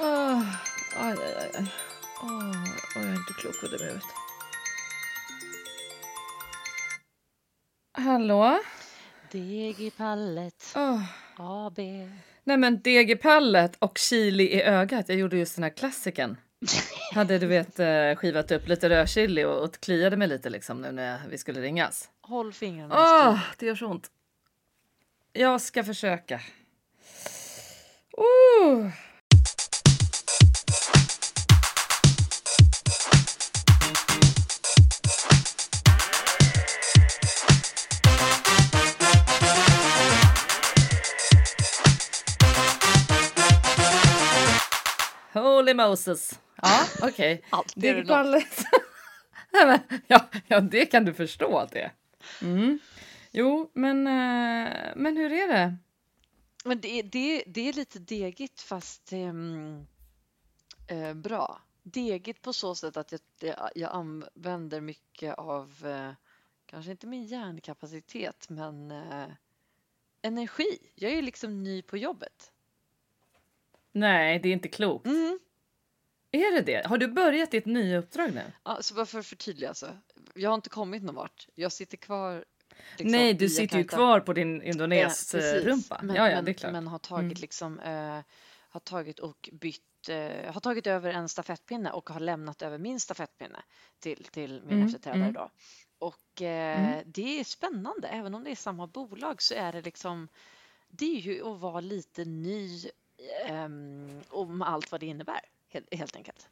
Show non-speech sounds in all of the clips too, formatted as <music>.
Oh, aj, aj, aj. Oh, jag är inte klok under mig. Hallå? Deg i pallet, Oh. AB. Nej men deg i pallet och chili i ögat. Jag gjorde just den här klassiken. <laughs> Hade du vet eh, skivat upp lite rödchili och, och kliade mig lite liksom nu när vi skulle ringas. Håll fingrarna Åh, styr. det gör så ont. Jag ska försöka. Uh. Moses. Ja, okej. <laughs> Pallet. <laughs> Nej, men, ja, ja, det kan du förstå att det är. Mm. Jo, men, eh, men hur är det? Men det, är- det, det är lite degigt fast ehm, eh, bra. Degigt på så sätt att jag, jag, använder mycket av, eh, kanske inte min hjärnkapacitet, men eh, energi. Jag är liksom ny på jobbet. Nej, det är inte klokt. Mm. Är det det? Har du börjat ditt nya uppdrag nu? Ja, så bara för att förtydliga så. Jag har inte kommit någon vart. Jag sitter kvar. liksom, Nej, du i sitter ju kvar på din Ja, precis. Indones-rumpa. Men, ja, ja, men, det är klart. men har tagit Mm. liksom eh, har tagit och bytt eh, har tagit över en stafettpinne och har lämnat över min stafettpinne till, till min Mm, efterträdare mm. då. Och eh, det är spännande, även om det är samma bolag så är det liksom det är ju att vara lite ny ehm, om allt vad det innebär helt, helt enkelt.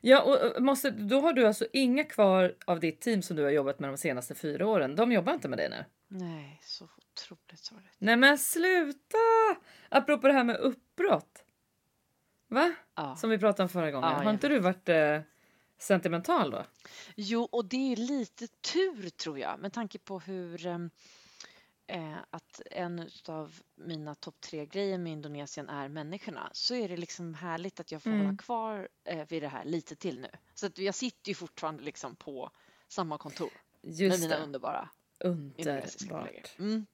Ja, och måste, då har du alltså inga kvar av ditt team som du har jobbat med de senaste fyra åren. De jobbar inte med dig nu? Nej, så otroligt sorgligt. Nej, men sluta! Apropå det här med uppbrott. Va? Ja. Som vi pratade om förra gången. Ja, har jag inte du varit eh, sentimental då? Jo, och det är lite tur tror jag med tanke på hur ehm, eh, att en av mina topp tre grejer med Indonesien är människorna så är det liksom härligt att jag får Mm. hålla kvar eh, vid det här lite till nu. Så att jag sitter ju fortfarande liksom på samma kontor med Just mina det. underbara indonesiska kollegor. Underbart. Mm.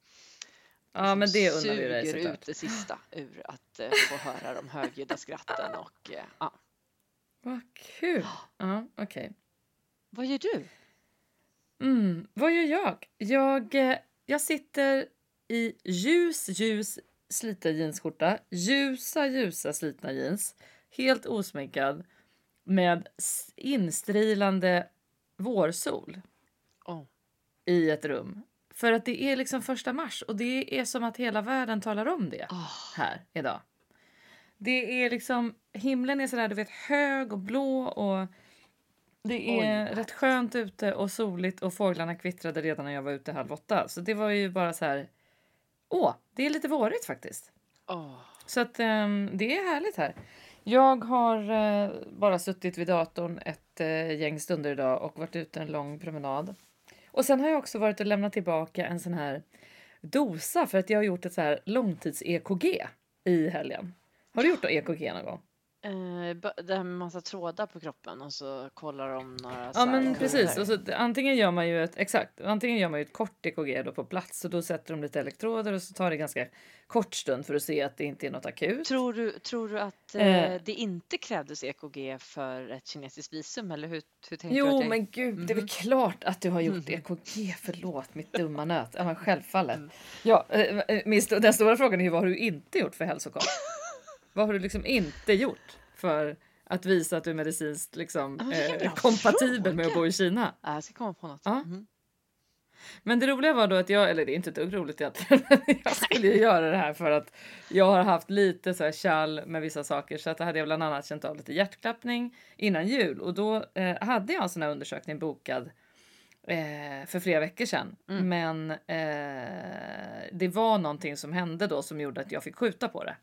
Ja, men det undrar vi dig såklart. ut det sista <laughs> ur att eh, få höra de högljudda skratten och eh, ja. Vad kul! Ja, okej. Vad gör du? Mm, vad gör jag? Jag, eh, jag sitter i ljus, ljus sliten jeansskjorta, ljusa, ljusa slitna jeans, helt osminkad med instrilande vårsol Oh. i ett rum. För att det är liksom första mars och det är som att hela världen talar om det Ah. här idag. Det är liksom, himlen är sådär du vet hög och blå och det Oj, är vad rätt skönt ute och soligt och fåglarna kvittrade redan när jag var ute halv åtta. Så det var ju bara så här, åh, det är lite vårigt faktiskt. Oh. Så att ehm, det är härligt här. Jag har eh, bara suttit vid datorn ett eh, gäng stunder idag och varit ute en lång promenad. Och sen har jag också varit och lämnat tillbaka en sån här dosa för att jag har gjort ett så här långtids-EKG i helgen. Har du gjort då EKG någon gång? Eh, det här med massa trådar på kroppen och så kollar de några Ja men precis. Och så, antingen gör man ju ett exakt. Antingen gör man ju ett kort EKG då på plats och då sätter de lite elektroder och så tar det ganska kort stund för att se att det inte är något akut. Tror du, tror du att Eh. eh, det inte krävdes EKG för ett kinesiskt visum eller hur, hur tänkte du Jo att jag... men gud, det är väl klart att du har gjort EKG. Förlåt mitt dumma nöt. Ja självfallet. Ja, eh, min den stora frågan är ju vad har du inte gjort för hälsokoll? <laughs> vad har du liksom inte gjort för att visa att du är medicinskt liksom, eh, kompatibel med att fråga. bo i Kina? Ja, jag ska komma på något. Ja. Mhm. Men det roliga var då att jag, eller det är inte ett dugg roligt egentligen, <laughs> jag skulle ju göra det här för att jag har haft lite så här kall med vissa saker så att hade jag bland annat känt av lite hjärtklappning innan jul och då eh, hade jag en sån här undersökning bokad eh, för flera veckor sedan. Mm. Men eh, det var någonting som hände då som gjorde att jag fick skjuta på det.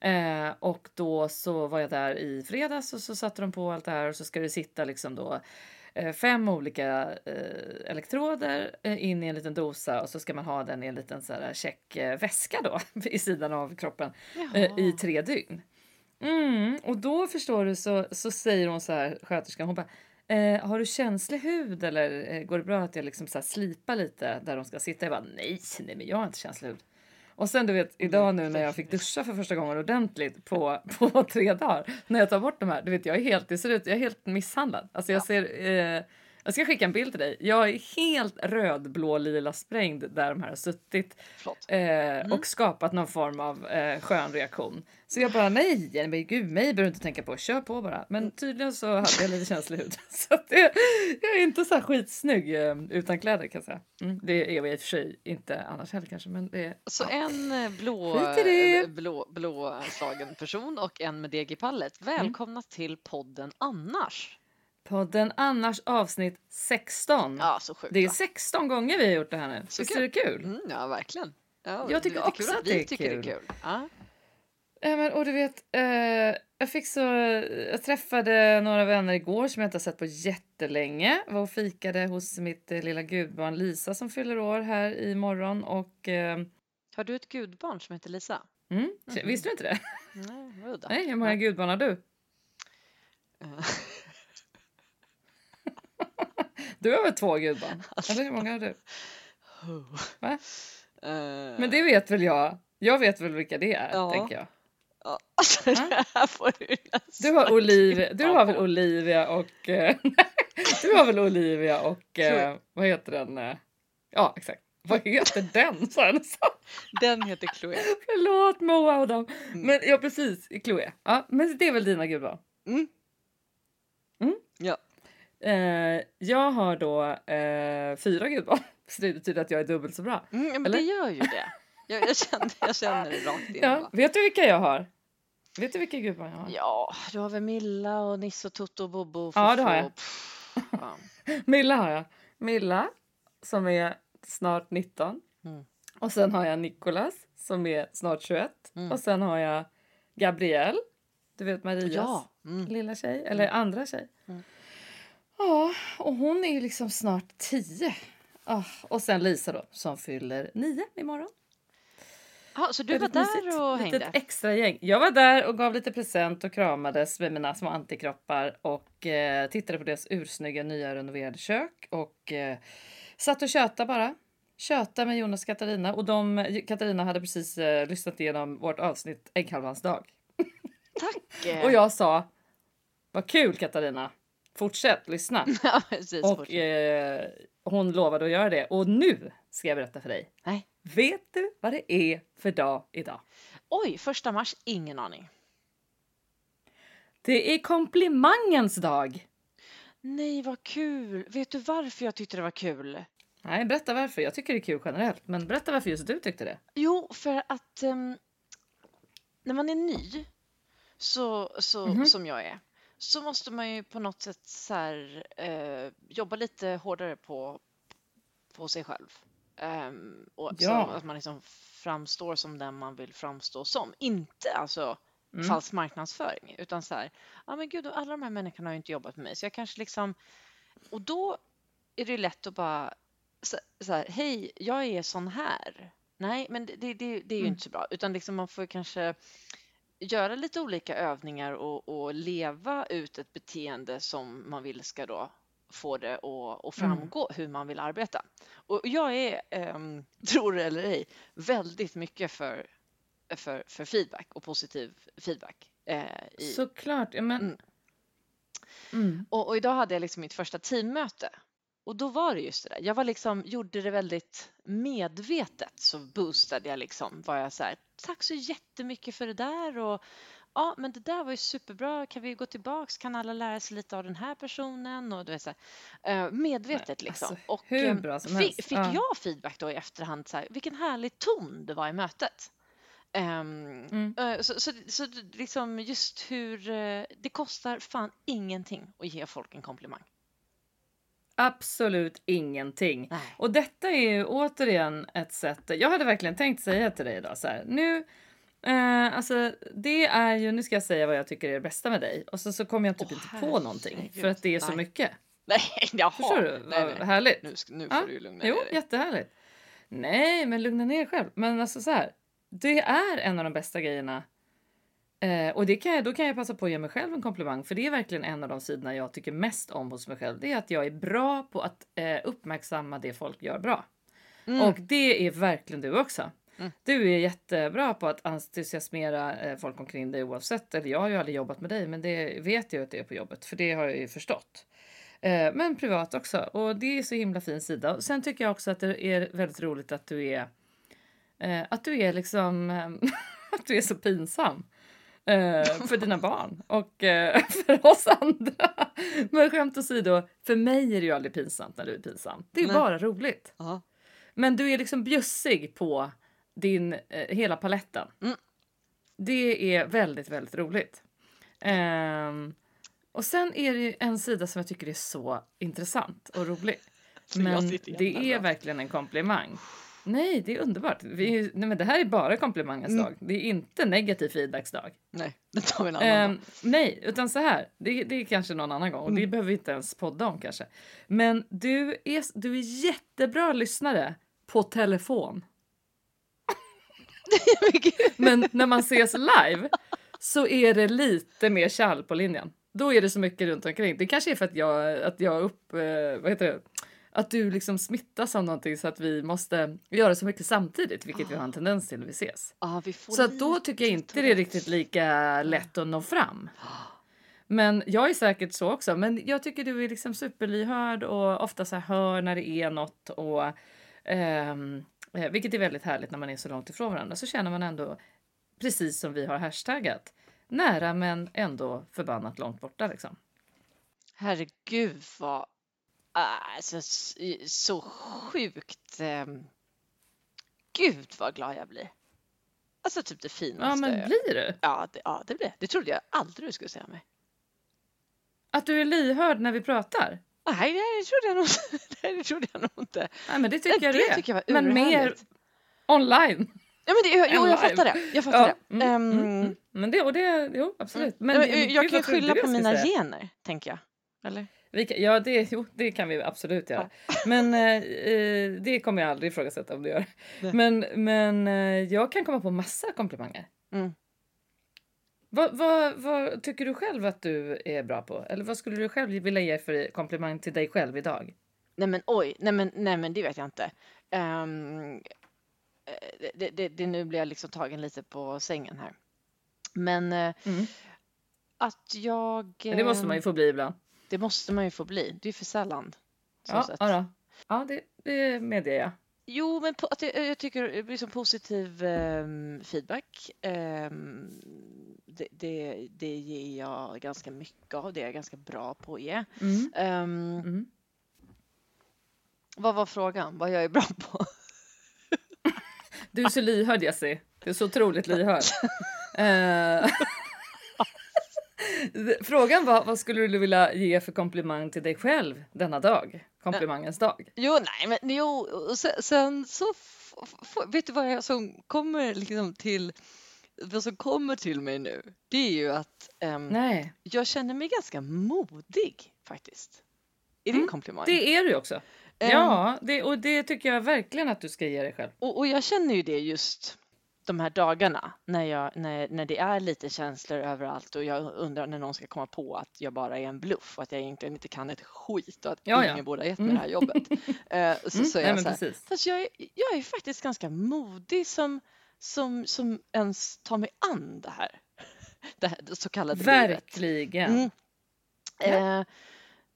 Eh, och då så var jag där i fredags och så satte de på allt det här och så ska det sitta liksom då eh, fem olika eh, elektroder eh, in i en liten dosa och så ska man ha den i en liten så här check eh, väska då <laughs> i sidan av kroppen i tre dygn. Mm, och då förstår du så, så säger hon så här, sköterskan, hon bara Eh, har du känslig hud eller eh, går det bra att jag liksom så slipar lite där de ska sitta? Jag bara nej, nej men jag har inte känslig hud. Och sen du vet idag nu när jag fick duscha för första gången ordentligt på, <laughs> på tre dagar. När jag tar bort de här, du vet jag är helt, det ser ut, jag är helt misshandlad. Alltså jag ser, eh, jag ska skicka en bild till dig. Jag är helt röd, blå, lila sprängd där de här har suttit eh, mm. och skapat någon form av eh, skön reaktion. Så jag bara nej, men gud, mig behöver du inte tänka på, kör på bara. Men tydligen så hade jag lite känslig hud. <laughs> Så att det, jag är inte så här skitsnygg eh, utan kläder kan jag säga. Mm, det är jag i och för sig inte annars heller kanske. Men det, så ja. en eh, blå, eh, blå, blåslagen person och en med deg i pallet. Mm. Välkomna mm. till podden Annars. Podden Annars avsnitt 16. Ja, så sjukt, det är 16 gånger vi har gjort det här nu. Så Visst är det kul? Mm, ja, verkligen. Ja, jag tycker också att, att det är tycker kul. Det är kul. Ja. Ja, men, och du vet, eh, jag fick så... Jag träffade några vänner igår som jag inte har sett på jättelänge. Var och fikade hos mitt eh, lilla gudbarn Lisa som fyller år här i morgon och... Eh, har du ett gudbarn som heter Lisa? Mm. Mm. Visste du inte det? Nej, Nej hur många gudbarn har du? <laughs> Du har väl två gudbarn? <laughs> Alltså. Eller hur många har du? Va? Uh. Men det vet väl jag? Jag vet väl vilka det är, ja. tänker jag. Ja, alltså det här får du Du har Olivia, <laughs> du har väl Olivia och eh, du har väl Olivia och eh, vad heter den? Eh, ja exakt. Vad heter <laughs> den? sa jag Den heter Chloé. Förlåt Moa och dem. Mm. Men ja precis, Chloé. Ja, men det är väl dina gudbarn? Mm. Mm? Ja. Eh, jag har då eh, fyra gudbarn. <laughs> Så det betyder att jag är dubbelt så bra. Mm, men Eller? det gör ju det. Jag, jag, känner, jag känner det rakt in. Ja, vet du vilka jag har? Vet du vilka gubbar jag har? Ja, du har väl Milla och Nisse och Toto och Bobo. Och ja, det har jag. Ja. <laughs> Milla har jag. Milla som är snart 19. Mm. Och sen har jag Nikolas som är snart 21. Mm. Och sen har jag Gabrielle. Du vet Marias ja. mm. lilla tjej, eller mm. andra tjej. Ja, och hon är ju liksom snart 10. Oh, och sen Lisa då som fyller 9 imorgon. Ah, så du var där och hängde? Litet extra gäng. Jag var där och gav lite present och kramades med mina små antikroppar och eh, tittade på deras ursnygga nya renoverade kök och eh, satt och tjöta bara. Tjöta med Jonas och Katarina och de, Katarina hade precis eh, lyssnat igenom vårt avsnitt Ägghalvans dag. Tack! <laughs> och jag sa Vad kul Katarina! Fortsätt lyssna! <laughs> ja, precis, och fortsätt. Eh, hon lovade att göra det och nu ska jag berätta för dig. Nej. Vet du vad det är för dag idag? Oj, första mars? Ingen aning. Det är komplimangens dag. Nej, vad kul. Vet du varför jag tyckte det var kul? Nej, berätta varför. Jag tycker det är kul generellt, men berätta varför just du tyckte det. Jo, för att um, när man är ny, så, så, mm -hmm. som jag är, så måste man ju på något sätt så här, uh, jobba lite hårdare på, på sig själv. Um, och ja. att man liksom framstår som den man vill framstå som. Inte alltså mm. falsk marknadsföring utan så här, ja ah, men gud, alla de här människorna har ju inte jobbat med mig så jag kanske liksom, och då är det lätt att bara så, så här, hej, jag är sån här. Nej, men det, det, det är ju mm. inte så bra utan liksom man får kanske göra lite olika övningar och, och, leva ut ett beteende som man vill ska då få det att, mm. framgå mm. hur man vill arbeta. Och jag är, um, <laughs> tror det eller ej, väldigt mycket för, för, för feedback och positiv feedback. Eh, i, Såklart. Men... Mm. Mm. Och, och, idag hade jag liksom mitt första teammöte och då var det just det där. Jag var liksom, gjorde det väldigt medvetet så boostade jag liksom. Var jag så här, tack så jättemycket för det där och ja, men det där var ju superbra. Kan vi gå tillbaks? Kan alla lära sig lite av den här personen? Och du vet, så här, medvetet liksom. Alltså, och hur bra som fick, fick ja. jag feedback då i efterhand? Så här, vilken härlig ton det var i mötet. Um, mm. så, så, så liksom just hur det kostar fan ingenting att ge folk en komplimang. Absolut ingenting. Nej. Och detta är ju återigen ett sätt. Jag hade verkligen tänkt säga till dig idag så här. Nu Eh, alltså det är ju, nu ska jag säga vad jag tycker är det bästa med dig och så, så kommer jag typ oh, inte på någonting för att det är nej. så mycket. Nej, <laughs> jaha. Förstår du? Nej, nej. Härligt. Nu, nu får ja? du lugna jo, ner dig. jättehärligt. Nej, men lugna ner dig själv. Men alltså så här, det är en av de bästa grejerna. Eh, och det kan jag, då kan jag passa på att ge mig själv en komplimang för det är verkligen en av de sidorna jag tycker mest om hos mig själv. Det är att jag är bra på att eh, uppmärksamma det folk gör bra. Mm. Och det är verkligen du också. Mm. Du är jättebra på att entusiasmera eh, folk omkring dig oavsett. Eller jag har ju aldrig jobbat med dig, men det vet jag att det är på jobbet, för det har jag ju förstått. Eh, men privat också. Och det är så himla fin sida. Och sen tycker jag också att det är väldigt roligt att du är eh, att du är liksom <laughs> att du är så pinsam. Eh, <laughs> för dina barn och eh, <laughs> för oss andra. Men skämt åsido, för mig är det ju aldrig pinsamt när du är pinsam. Det är Nej. bara roligt. Ja. Men du är liksom bjussig på din, eh, hela paletten. Mm. Det är väldigt, väldigt roligt. Ehm, och sen är det en sida som jag tycker är så intressant och rolig. <laughs> Men det är verkligen en komplimang. Nej, det är underbart. Vi, nej, men det här är bara komplimangens Mm. dag. Det är inte negativ feedbacksdag. Nej, <laughs> det tar vi en annan Ehm, dag. nej, utan så här. Det, det är kanske någon annan gång och det Mm. behöver vi inte ens podda om kanske. Men du är, du är jättebra lyssnare på telefon. <laughs> Men när man ses live så är det lite mer kall på linjen. Då är det så mycket runt omkring. Det kanske är för att jag, att jag upp, eh, vad heter det? Att du liksom smittas av någonting så att vi måste göra så mycket samtidigt, vilket vi har en tendens till när vi ses. Ja, vi Så att då tycker jag inte det är riktigt lika lätt att nå fram. <gasps> Men jag är säkert så också. Men jag tycker du är liksom superlyhörd och ofta så här hör när det är något. Och, ehm, eh, vilket är väldigt härligt när man är så långt ifrån varandra. Så känner man ändå, precis som vi har hashtaggat, nära men ändå förbannat långt borta. Liksom. Herregud vad alltså, så sjukt. ehm, Gud vad glad jag blir. Alltså typ det finaste. Ja, men blir du? ja, det, ja, det blir det. tror jag aldrig du skulle säga mig. Att du är lyhörd när vi pratar? Nej, det trodde jag nog <laughs> det trodde jag nog inte. Nej, men det tycker jag det är. tycker jag var men mer online. Ja, men det, jo, jag fattar det. Jag fattar Ja, det. mm, Ehm, mm, mm. Men det, och det, jo absolut. Men, Men, jag, jag vad kan trodde skylla på jag mina säga? gener, tänker jag. Eller? Kan, ja, det, jo, det kan vi absolut göra. <laughs> Men eh, eh, det kommer jag aldrig ifrågasätta om du gör. Nej. Men, men eh, jag kan komma på massa komplimanger. Mm. Vad, vad, vad tycker du själv att du är bra på? Eller vad skulle du själv vilja ge för komplimang till dig själv idag? Nej men oj, nej men, nej men det vet jag inte. Eh, det, det, det, nu blir jag liksom tagen lite på sängen här. Men Mm. att jag... Men det måste man ju ehm, få bli ibland. Det måste man ju få bli. Det är för sällan. Ja, ja, ja det, det medger jag. Jo, men på, att jag, jag tycker det blir som positiv ehm, feedback. ehm, det, det, det ger jag ganska mycket av. Det är jag ganska bra på att ge. Mm. Ehm, Mm. Vad var frågan? Vad jag är bra på? <laughs> Du är så lyhörd Jessie. Du är så otroligt lyhörd. <laughs> <laughs> Frågan var vad skulle du vilja ge för komplimang till dig själv denna dag? Komplimangens dag. Jo, nej, men jo, sen, sen så vet du vad jag som kommer liksom till vad som kommer till mig nu? Det är ju att Nej, jag känner mig ganska modig faktiskt. Är det en Mm, komplimang? det är du också. Ehm, Ja, det, och det tycker jag verkligen att du ska ge dig själv. och, och jag känner ju det just de här dagarna när, jag, när, när det är lite känslor överallt och jag undrar när någon ska komma på att jag bara är en bluff och att jag egentligen inte kan ett skit och att Ja, ja. ingen borde ha gett mig Mm. det här jobbet. <laughs> Eh, så, Mm, så är jag så här. Fast jag är, jag är faktiskt ganska modig som, som, som ens tar mig an det här. <laughs> Det här så kallade livet. Verkligen. Mm. Eh, eh,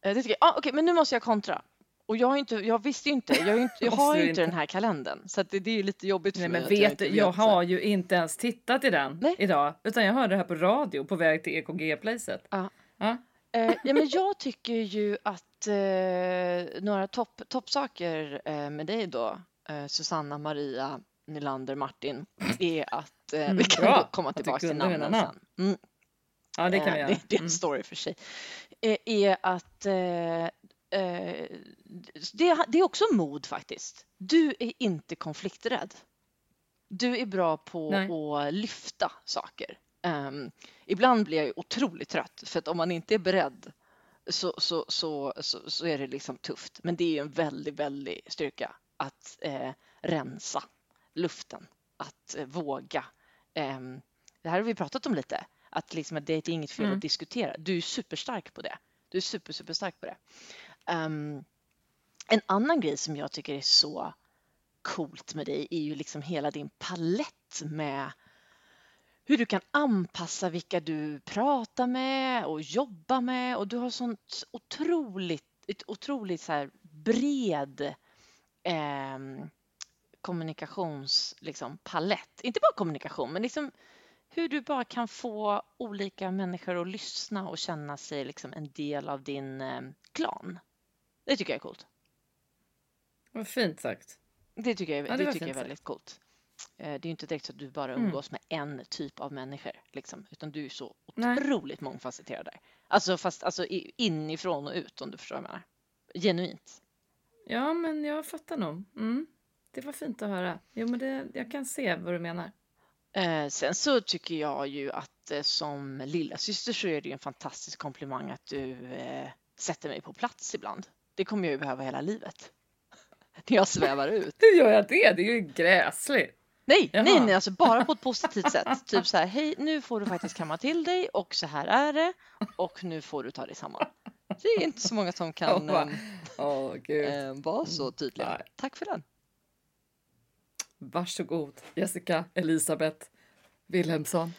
det tycker jag. Ah, Okej, men nu måste jag kontra. Och jag, inte, jag visste ju inte, jag, inte, jag har ju inte den här kalendern. Så det, det är ju lite jobbigt för Nej, mig men att jag vet jag har ju inte ens tittat i den Nej. idag, utan jag hörde det här på radio på väg till EKG-placet. Ja. Ja. Eh, ja, men jag tycker ju att eh, några topp, toppsaker eh, med dig då, eh, Susanna, Maria, Nylander, Martin, är att eh, Mm, vi kan bra komma tillbaka till namnen namn. sen. Mm. ja, det kan Eh, vi göra. Det, det är en Mm. story för sig. Är att eh, det, det är också mod faktiskt. Du är inte konflikträdd. Du är bra på Nej. att lyfta saker. Ehm, ibland blir jag otroligt trött för att om man inte är beredd så, så, så, så, så är det liksom tufft. Men det är ju en väldigt, väldig styrka att eh, rensa luften, att eh, våga. Ehm, det här har vi pratat om lite, att, liksom, det är inget fel Mm. att diskutera. Du är superstark på det. Du är super, superstark på det. Um, en annan grej som jag tycker är så coolt med dig är ju liksom hela din palett med hur du kan anpassa vilka du pratar med och jobbar med och du har sånt otroligt, ett otroligt så här bred eh, kommunikationspalett. liksom, palett. Inte bara kommunikation, men liksom hur du bara kan få olika människor att lyssna och känna sig liksom en del av din eh, klan. Det tycker jag är coolt. Vad fint sagt. Det tycker jag, ja, det det tycker jag är väldigt coolt. Eh, det är ju inte direkt så att du bara mm. umgås mm. med en typ av människor, liksom, utan du är så otroligt Nej. mångfacetterad där. Alltså fast alltså inifrån och ut om du förstår vad jag menar. Genuint. Ja, men jag fattar nog. Mm. Det var fint att höra. Jo, men det, jag kan se vad du menar. Eh, sen så tycker jag ju att eh, som lilla syster så är det ju en fantastisk komplimang att du eh, sätter mig på plats ibland. Det kommer jag ju behöva hela livet. <laughs> När jag svävar ut. Hur gör jag det? Det är ju gräsligt. Nej, nej, nej, alltså bara på ett positivt sätt. Typ så här, hej, nu får du faktiskt kamma till dig och så här är det och nu får du ta dig samman. Det är inte så många som kan oh, oh, äh, vara så tydliga. Mm, Tack för den. Varsågod, Jessica Elisabeth Wilhelmsson.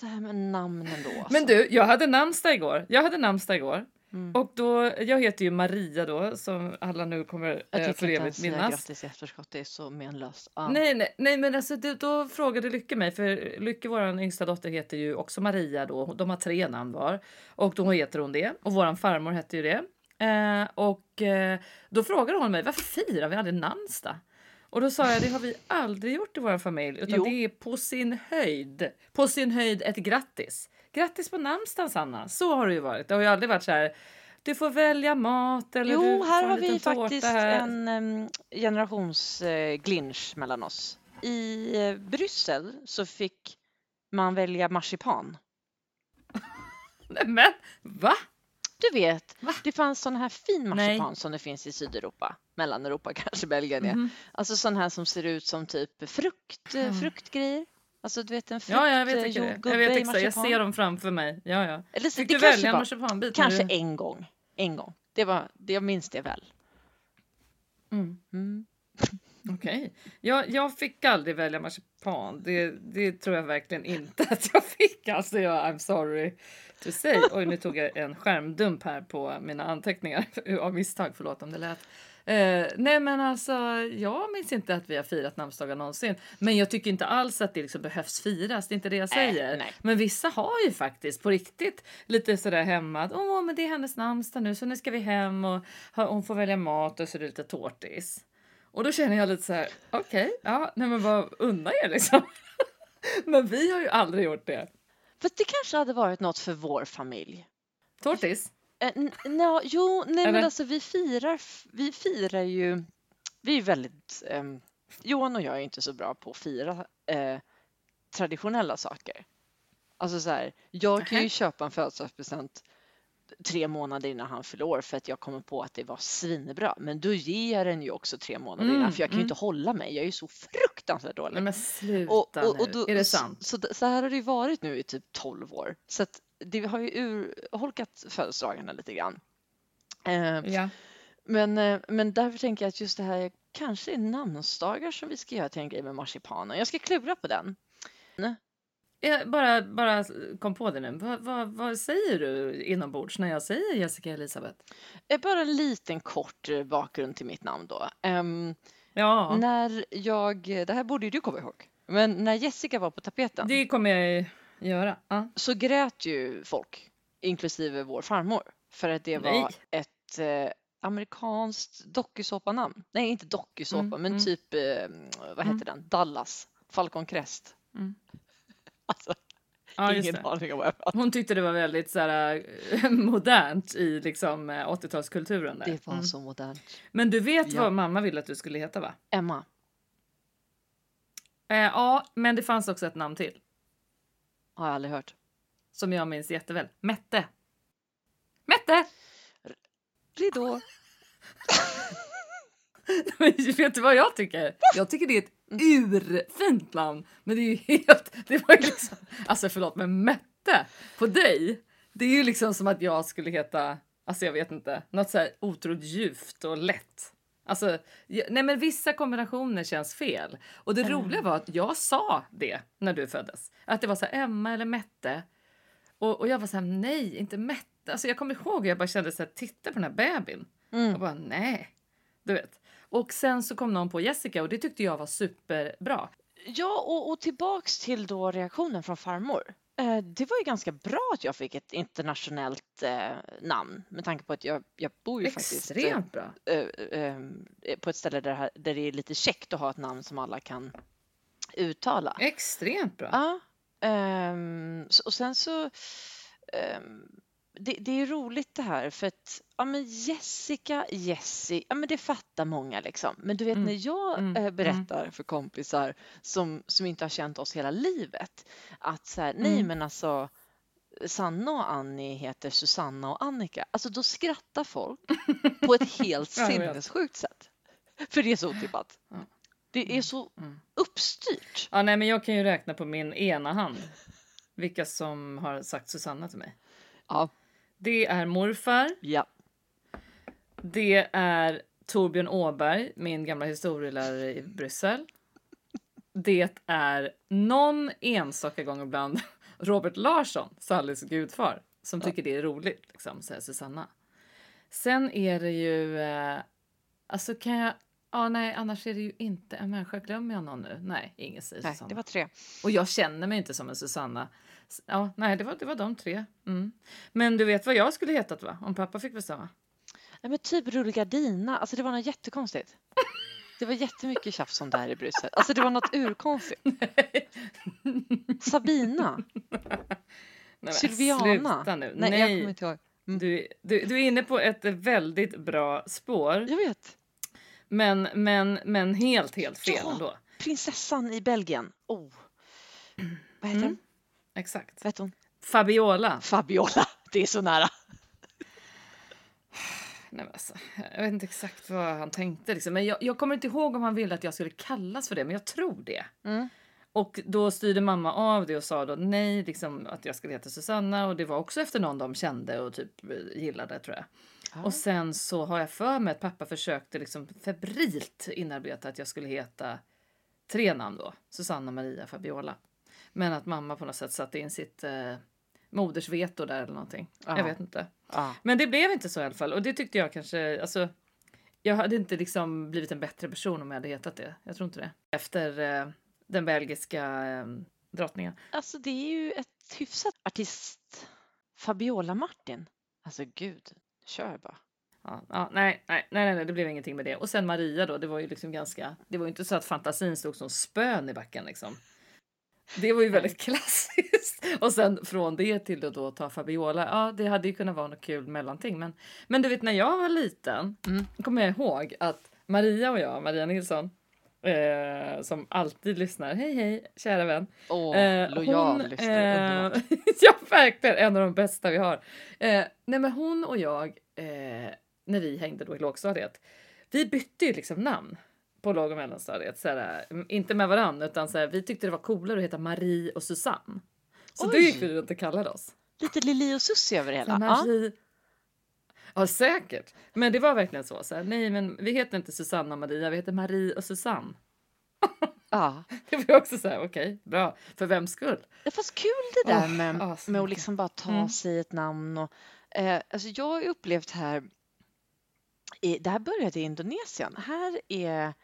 Det här med namnen då. Alltså. Men du, jag hade namnsdag igår. Jag hade namnsdag igår. Mm. Och då, jag heter ju Maria då, som alla nu kommer eh, för evigt minnas. grattis i efterskott, det är så menlöst. Ah. Nej, nej, nej, men alltså det, då frågade Lycke mig, för Lycke, vår yngsta dotter, heter ju också Maria då. De har tre namn var och då heter hon det och våran farmor hette ju det. Eh, och eh, då frågade hon mig varför firar vi aldrig namnsdag? Och då sa jag det har vi aldrig gjort i vår familj utan jo. det är på sin höjd. På sin höjd ett grattis. Grattis på namnsdagen Sanna. Så har det ju varit. Det har ju aldrig varit så här. Du får välja mat eller jo, du här har vi faktiskt här. en um, generationsglinch uh, mellan oss. I uh, Bryssel så fick man välja marsipan. <laughs> Men va? Du vet, Va? det fanns sån här fin marsipan Nej. som det finns i Sydeuropa, Mellaneuropa <laughs> kanske Belgien är. Mm. Alltså sån här som ser ut som typ frukt, mm. fruktgrejer. Alltså du vet en frukt, ja, jag vet inte det. Jag vet exakt, jag ser dem framför mig. Ja, ja. Eller, Fick du välja en marsipanbit? Kanske du... en gång. En gång. Det var, det, jag minns det väl. Mm. Mm. <laughs> Okej. Okay. Jag, jag fick aldrig välja marsipan. Det, det tror jag verkligen inte att jag fick. Alltså, jag, I'm sorry to say. Oj, nu tog jag en skärmdump här på mina anteckningar <laughs> av misstag. Förlåt om det lät. Eh, nej men alltså, jag minns inte att vi har firat namnsdagar någonsin. Men jag tycker inte alls att det liksom behövs firas, det är inte det jag säger. Äh, men vissa har ju faktiskt på riktigt lite sådär hemma att åh men det är hennes namnsdag nu så nu ska vi hem och hon får välja mat och så är det lite tårtis. Och då känner jag lite så här, okej, okay, ja, nej men vad unna er liksom. <laughs> men vi har ju aldrig gjort det. Fast det kanske hade varit något för vår familj. Tårtis? Eh, no, jo, nej Eller? men alltså vi firar, vi firar ju, vi är väldigt, eh, Johan och jag är inte så bra på att fira eh, traditionella saker. Alltså så här, jag kan ju köpa en födelsedagspresent tre månader innan han fyller år för att jag kommer på att det var svinbra. Men då ger jag den ju också tre månader mm, innan för jag kan ju mm. inte hålla mig. Jag är ju så fruktansvärt dålig. Nej, men sluta och, och, och då, nu. Är det sant? Så, så, så, här har det ju varit nu i typ 12 år. Så att det har ju urholkat födelsedagarna lite grann. Eh, ja. men, eh, men därför tänker jag att just det här kanske är namnsdagar som vi ska göra till en grej med marsipanen. Jag ska klura på den. Jag bara, bara kom på det nu. Vad, vad, vad säger du inombords när jag säger Jessica Elisabeth? Eh, bara en liten kort eh, bakgrund till mitt namn då. Um, ja. När jag, det här borde ju du komma ihåg, men när Jessica var på tapeten. Det kommer jag göra. Ja. Så grät ju folk, inklusive vår farmor, för att det var ett eh, amerikanskt dokusåpanamn. Nej, inte dokusåpa, mm, men mm. typ, eh, vad heter mm. den, Dallas, Falcon Crest. Mm. <laughs> Alltså, ja, ingen aning om vad jag Hon tyckte det var väldigt så här, <laughs> modernt i liksom 80-talskulturen. Det var mm. så modernt. Men du vet ja. vad mamma ville att du skulle heta va? Emma. Eh, ja, men det fanns också ett namn till. Har jag aldrig hört. Som jag minns jätteväl. Mette. Mette! Ridå. <laughs> vet du vad jag tycker? Jag tycker det är ett urfint namn. Men det är ju helt... Det var ju liksom, alltså förlåt, men Mette på dig. Det är ju liksom som att jag skulle heta, alltså jag vet inte, något så här otroligt djupt och lätt. Alltså, nej men vissa kombinationer känns fel. Och det roliga var att jag sa det när du föddes. Att det var så här, Emma eller Mette. Och, och jag var så här, nej, inte Mette. Alltså jag kommer ihåg, jag bara kände så här, titta på den här bebisen. Mm. Och bara, nej. Du vet. Och sen så kom någon på Jessica och det tyckte jag var superbra. Ja, och, och tillbaks till då reaktionen från farmor. Eh, det var ju ganska bra att jag fick ett internationellt eh, namn med tanke på att jag, jag bor ju faktiskt eh, Extremt bra. eh, på ett ställe där, här- där det är lite käckt att ha ett namn som alla kan uttala. Extremt bra. Ja, ehm, och sen så ehm, det, det är roligt det här för att ja, men Jessica, Jessie, ja men det fattar många liksom. Men du vet Mm, när jag mm, eh, mm. berättar för kompisar som, som inte har känt oss hela livet att så här, nej Mm. men alltså Sanna och Annie heter Susanna och Annika. Alltså då skrattar folk <laughs> på ett helt sinnessjukt sätt. För det är så otippat. Ja. Det är så Mm. uppstyrt. Ja, nej, men jag kan ju räkna på min ena hand vilka som har sagt Susanna till mig. Ja, Det är morfar. ja. Det är Torbjörn Åberg, min gamla historielärare i Bryssel. Det är någon enstaka gång ibland <laughs> Robert Larsson, Sallys gudfar, som tycker det är roligt, liksom, säger Susanna. Sen är det ju... Eh, alltså kan jag... Ja, nej, annars är det ju inte en människa. Glömmer jag någon nu? Nej, ingen säger Nej, Susanna. det var tre. Och jag känner mig inte som en Susanna. Ja, nej, det var, det var de tre. Mm. Men du vet vad jag skulle hetat va? Om pappa fick bestämma? Nej, men typ rullgardina. Alltså det var något jättekonstigt. Det var jättemycket tjafs om det här i Bryssel. Alltså det var något urkonstigt. <laughs> Sabina. Nej, Sylviana. Nej, Nej, jag kommer inte ihåg. Mm. Du, du, du är inne på ett väldigt bra spår. Jag vet. Men, men, men helt, helt fel Ja. ändå. Prinsessan i Belgien. Oh. Vad heter Mm. hon? Exakt. Heter hon? Fabiola. Fabiola. <laughs> Det är så nära. Nej, men alltså, jag vet inte exakt vad han tänkte. Liksom. Men jag, jag kommer inte ihåg om han ville att jag skulle kallas för det, men jag tror det. Mm. Och då styrde mamma av det och sa då nej, liksom, att jag skulle heta Susanna. Och det var också efter någon de kände och typ gillade tror jag. Ja. Och sen så har jag för mig att pappa försökte liksom febrilt inarbeta att jag skulle heta tre namn då. Susanna, Maria, Fabiola. Men att mamma på något sätt satte in sitt eh, modersveto där eller någonting. Ja. Jag vet inte. Ja. Men det blev inte så i alla fall. Och det tyckte jag kanske, alltså. Jag hade inte liksom blivit en bättre person om jag hade hetat det. Jag tror inte det. Efter eh, den belgiska eh, drottningen. Alltså det är ju ett hyfsat artist. Fabiola Martin. Alltså gud, kör bara. Ja, ja, nej, nej, nej, nej, det blev ingenting med det. Och sen Maria då, det var ju liksom ganska, det var ju inte så att fantasin stod som spön i backen liksom. Det var ju väldigt klassiskt. <laughs> Och sen från det till att då ta Fabiola, ja det hade ju kunnat vara något kul mellanting. Men, men du vet när jag var liten, Mm. kommer jag ihåg att Maria och jag, Maria Nilsson, eh, som alltid lyssnar, hej hej kära vän. Åh, Eh, lojal hon, lyssnare. eh, <laughs> ja, verkligen en av de bästa vi har. Eh, nej, men hon och jag, eh, när vi hängde då i lågstadiet, vi bytte ju liksom namn på låg och mellanstadiet. Såhär, mm, inte med varandra, utan såhär, vi tyckte det var coolare att heta Marie och Susanne. Så då Oj. gick vi runt och kallade oss. Lite Lili och Susie över det Så hela. Ja. Marie... Ja, säkert. Men det var verkligen så. så här, nej, men vi heter inte Susanna och Maria, vi heter Marie och Susanne. <laughs> Ja. Det var också så här, okej, bra. För vems skull? Det fast kul det där Åh, med, ja, så med att liksom bara ta Mm. sig ett namn. Och, eh, alltså jag har upplevt här, i, det här började i Indonesien. Här är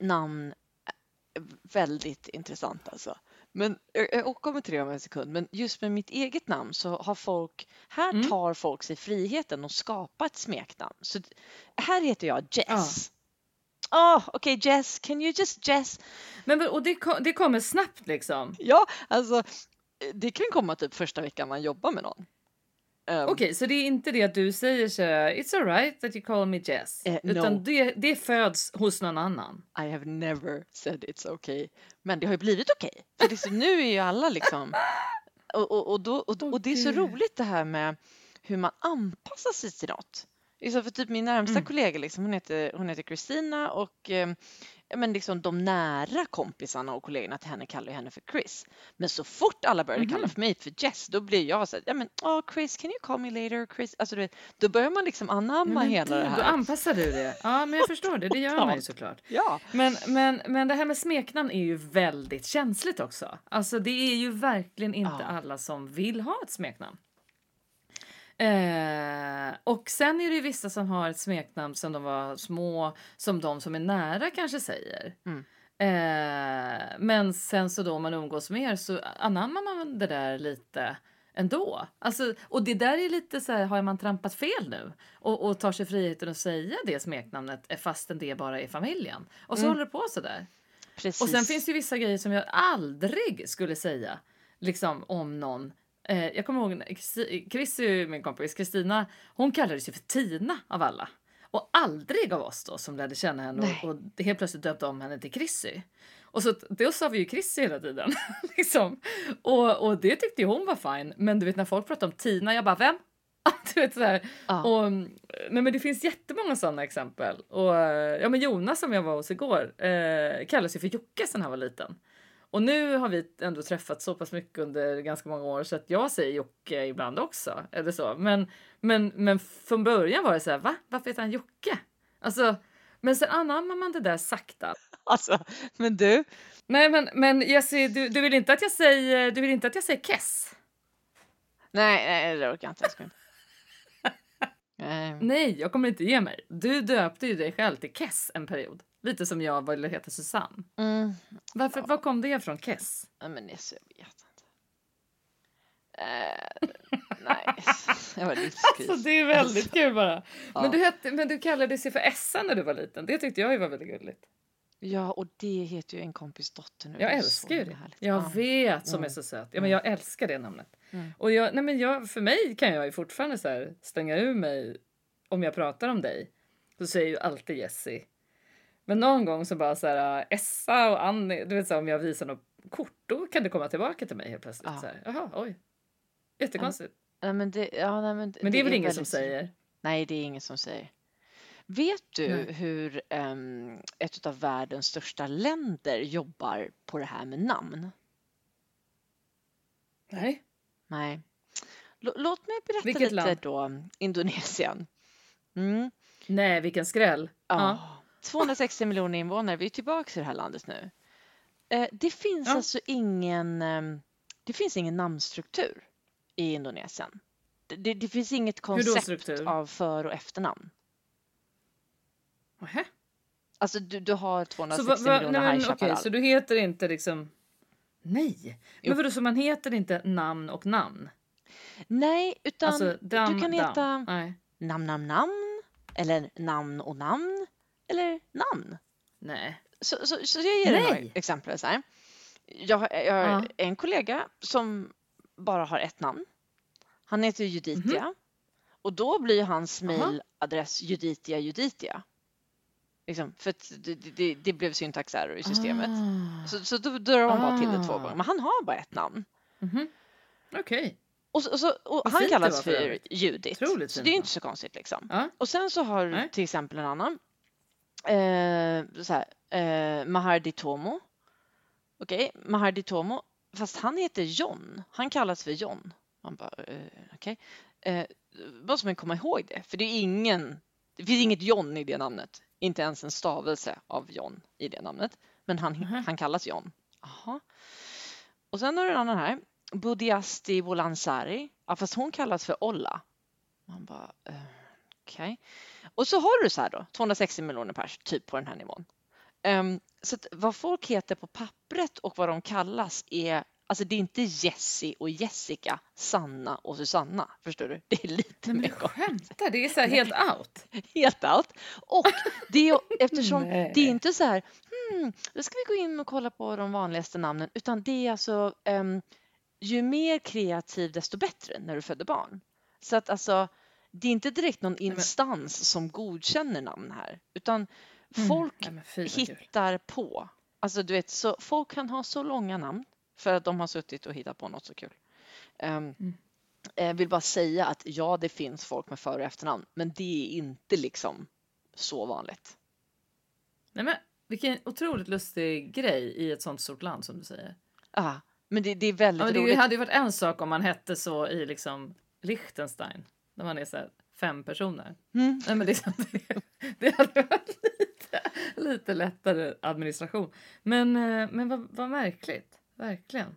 namn eh, väldigt intressant alltså. Men jag, jag återkommer till det om en sekund. Men just med mitt eget namn så har folk, här Mm. tar folk sig friheten att skapa ett smeknamn. Så här heter jag Jess. Åh, okej Jess, can you just Jess? Men, och det, det kommer snabbt liksom. Ja, alltså eh, det kan komma typ första veckan man jobbar med någon. Ehm, Okej, så det är inte det att du säger så it's alright that you call me Jess. Eh, utan no. det, det föds hos någon annan. I have never said it's okay. Men det har ju blivit okej. Liksom, nu är ju alla liksom... Och, och, och, då, och, och det är så roligt det här med hur man anpassar sig till något. Liksom för typ min närmsta Mm. kollega, liksom, hon heter hon heter Christina och eh, ja, men liksom de nära kompisarna och kollegorna till henne kallar ju henne för Chris. Men så fort alla började kalla Mhm. för mig för Jess, då blir jag så här, ja men oh, Chris, can you call me later? Chris, alltså du vet, då börjar man liksom anamma Men hela det Då här. anpassar du det. Ja, men jag förstår det. Det gör man ju såklart. Ja, Men, men, men det här med smeknamn är ju väldigt känsligt också. Alltså det är ju verkligen inte Ja. alla som vill ha ett smeknamn. Eh, och sen är det ju vissa som har ett smeknamn som de var små, som de som är nära kanske säger. Mm. Eh, men sen så då om man umgås mer så anammar man det där lite ändå. Alltså, och det där är lite så här, har man trampat fel nu? Och, och tar sig friheten att säga det smeknamnet eh, fastän det bara är familjen. Och så Mm. håller det på så där. precis. Och sen finns det ju vissa grejer som jag aldrig skulle säga liksom om någon. Eh, jag kommer ihåg, Chris- Chris är ju min kompis, Kristina, hon kallades ju för Tina av alla. Och aldrig av oss då som lärde känna henne Nej. och, och helt plötsligt döpte om henne till Chrissy. Och så då sa vi ju Chrissy hela tiden. <laughs> liksom. och, och det tyckte hon var fine. Men du vet när folk pratar om Tina, jag bara vem? <laughs> du vet så. Ja. Och, mm, nej men det finns jättemånga sådana exempel. Och, eh, ja, men Jonas som jag var hos igår eh, kallas ju för Jocke sen han var liten. Och nu har vi ändå träffats så pass mycket under ganska många år så att jag säger Jocke ibland också. Eller så. Men, men, men från början var det så här, va? Varför heter han Jocke? Alltså, men sen anammar man det där sakta. Alltså, men du, Nej men, men Jessie, du, du vill inte att jag säger, du vill inte att jag säger Kess? nej, nej det orkar jag inte. Jag ska. <laughs> Nej. Nej, jag kommer inte ge mig. Du döpte ju dig själv till Kess en period. Lite som jag ville heta Susanne. Mm. Varför, Var kom det ifrån, Kess? Nej, men det är så jag vet inte. Eh, nej, <laughs> jag var livskris. Så det är väldigt <laughs> kul bara. Ja. Men, du hette, men du kallade sig för Essa när du var liten. Det tyckte jag var väldigt gulligt. Ja, och det heter ju en kompis dotter nu. Jag Det älskar ju det. härligt. Jag Ja. vet som Mm. är så söt. Ja, men jag älskar det namnet. Mm. Och jag, nej men jag, för mig kan jag ju fortfarande så här stänga ur mig om jag pratar om dig. Så säger ju alltid Jessie. Men någon gång så bara så här Essa och Annie, du vet så här, om jag visar något kort då kan det komma tillbaka till mig helt plötsligt. Ja. Så här, Jaha, oj. Jättekonstigt. Nej, men det, ja, nej, men Men det är väl ingen som väldigt- säger? Nej, det är ingen som säger. Vet du Nej. hur ehm, ett av världens största länder jobbar på det här med namn? Nej. Nej. L- låt mig berätta Vilket lite land? då. Indonesien. Mm. Nej, vilken skräll. Ja. 260 miljoner invånare. Vi är tillbaka i det här landet nu. Eh, det finns Ja. alltså ingen, ehm, det finns ingen namnstruktur i Indonesien. Det, det, finns inget koncept av för och efternamn. Nähä. Alltså du, du har Så, 260 va, va, miljoner nej, men, Chaparral. så du heter inte liksom... Nej. Men vadå, så man heter inte namn och namn? Nej, utan Alltså, dam, du kan dam. heta Nej. namn, namn, namn eller namn och namn eller namn. Nej. Så, så, så jag ger dig några exempel. Så här. Jag, har- jag har Ja. en kollega som bara har ett namn. Han heter Juditia och då blir hans mailadress Juditia Juditia. Liksom, för det, det, det, blev syntax error i systemet. Ah. Så, så då drar man bara till det två Ah. gånger. Men han har bara ett namn. Mhm. Okej. Och, så, och, så, och Vad han kallas för. Judit. Så det är inte så konstigt liksom. Ja. Och sen så har Nej. du till exempel en annan. Eh, så här, eh, Mahardi Tomo. Okej, Mahardi Tomo. Fast han heter John. Han kallas för John. Man bara, eh, okej. Eh, måste man komma ihåg det. För det är ingen, det finns inget John i det namnet. Inte ens en stavelse av John i det namnet. Men han, Mhm. han kallas John. Aha. Och sen har du en annan här. Budiasti Bolansari. Ja, fast hon kallas för Olla. Man bara, eh, okej. Och så har du så här då, 260 miljoner pers, typ på den här nivån. Ehm, så vad folk heter på pappret och vad de kallas är, alltså det är inte Jessie och Jessica, Sanna och Susanna. Förstår du? Det är lite Nej, mer skämtar, det är så här helt out. <laughs> helt allt. Och det är <laughs> eftersom det är inte så här, hmm, då ska vi gå in och kolla på de vanligaste namnen, utan det är alltså ehm, ju mer kreativ desto bättre när du föder barn. Så att alltså, det är inte direkt någon men- instans som godkänner namn här, utan Mm. folk men vad kul. hittar på. Alltså du vet, så folk kan ha så långa namn för att de har suttit och hittat på något så kul. Ehm, Mm. Jag vill bara säga att ja, det finns folk med för och efternamn, men det är inte liksom så vanligt. Nej men vilken otroligt lustig grej i ett sånt stort land som du säger. Ah, men det, det är väldigt Ja, men det roligt. hade ju varit en sak om man hette så i liksom Liechtenstein. När man är så här fem personer. Mm. Nej, men liksom, <laughs> det, det hade varit lite, lite lättare administration. Men, eh, men vad, vad märkligt. Verkligen.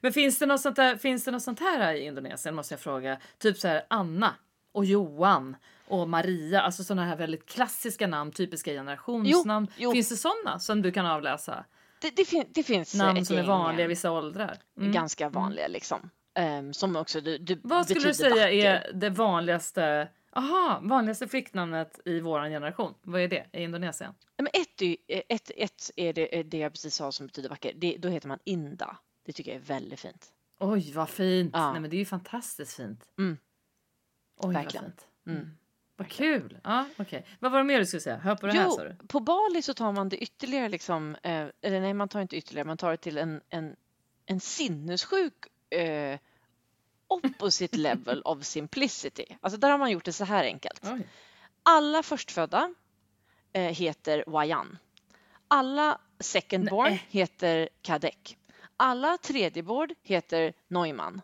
Men finns det, något sånt där, finns det något sånt här i Indonesien måste jag fråga? Typ så här Anna och Johan och Maria. Alltså sådana här väldigt klassiska namn, typiska generationsnamn. Jo, jo. Finns det sådana som du kan avläsa? Det, det, fin, det finns Namn som är vanliga i vissa åldrar. Mm. ganska vanliga liksom. Ehm, som också du, du Vad skulle du säga vacker. är det vanligaste Aha, vanligaste flicknamnet i vår generation. Vad är det i Indonesien? Men ett, ju- ett, ett är det, är det jag precis sa som betyder vacker. Det, då heter man Inda. Det tycker jag är väldigt fint. Oj, vad fint! Ja. Nej, men det är ju fantastiskt fint. Mm. Oj, Verkligen. vad fint. Mm. Vad kul! Ja, okej. Vad var det mer du skulle säga? Hör på det här sa Jo, du. på Bali så tar man det ytterligare liksom, eh, eller nej man tar inte ytterligare, man tar det till en, en, en sinnessjuk eh, opposite level of simplicity. Alltså där har man gjort det så här enkelt. Oj. Alla förstfödda eh, heter Wayan. Alla secondborn Nej. heter Kadek. Alla tredjeborn heter Neumann.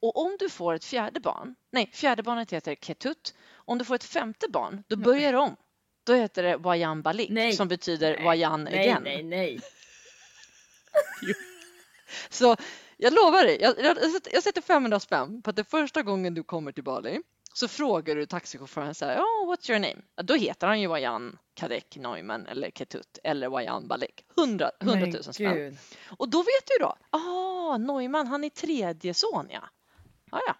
Och om du får ett fjärde barn, nej fjärde barnet heter Ketut. Om du får ett femte barn, då börjar det om. Då heter det Wayan Balik Nej. som betyder Nej. Wayan Nej, again. nej, nej. <laughs> Så jag lovar dig, jag, jag, jag sätter- jag sätter 500 spänn på att det första gången du kommer till Bali så frågar du taxichauffören så här, oh, what's your name? Då heter han ju Wayan Kadek Neumann eller Ketut eller Wayan Balik. 100, 100 000 Men spänn. gud. Och då vet du då, ah, Neumann, han är tredje son ja. Ja, ja.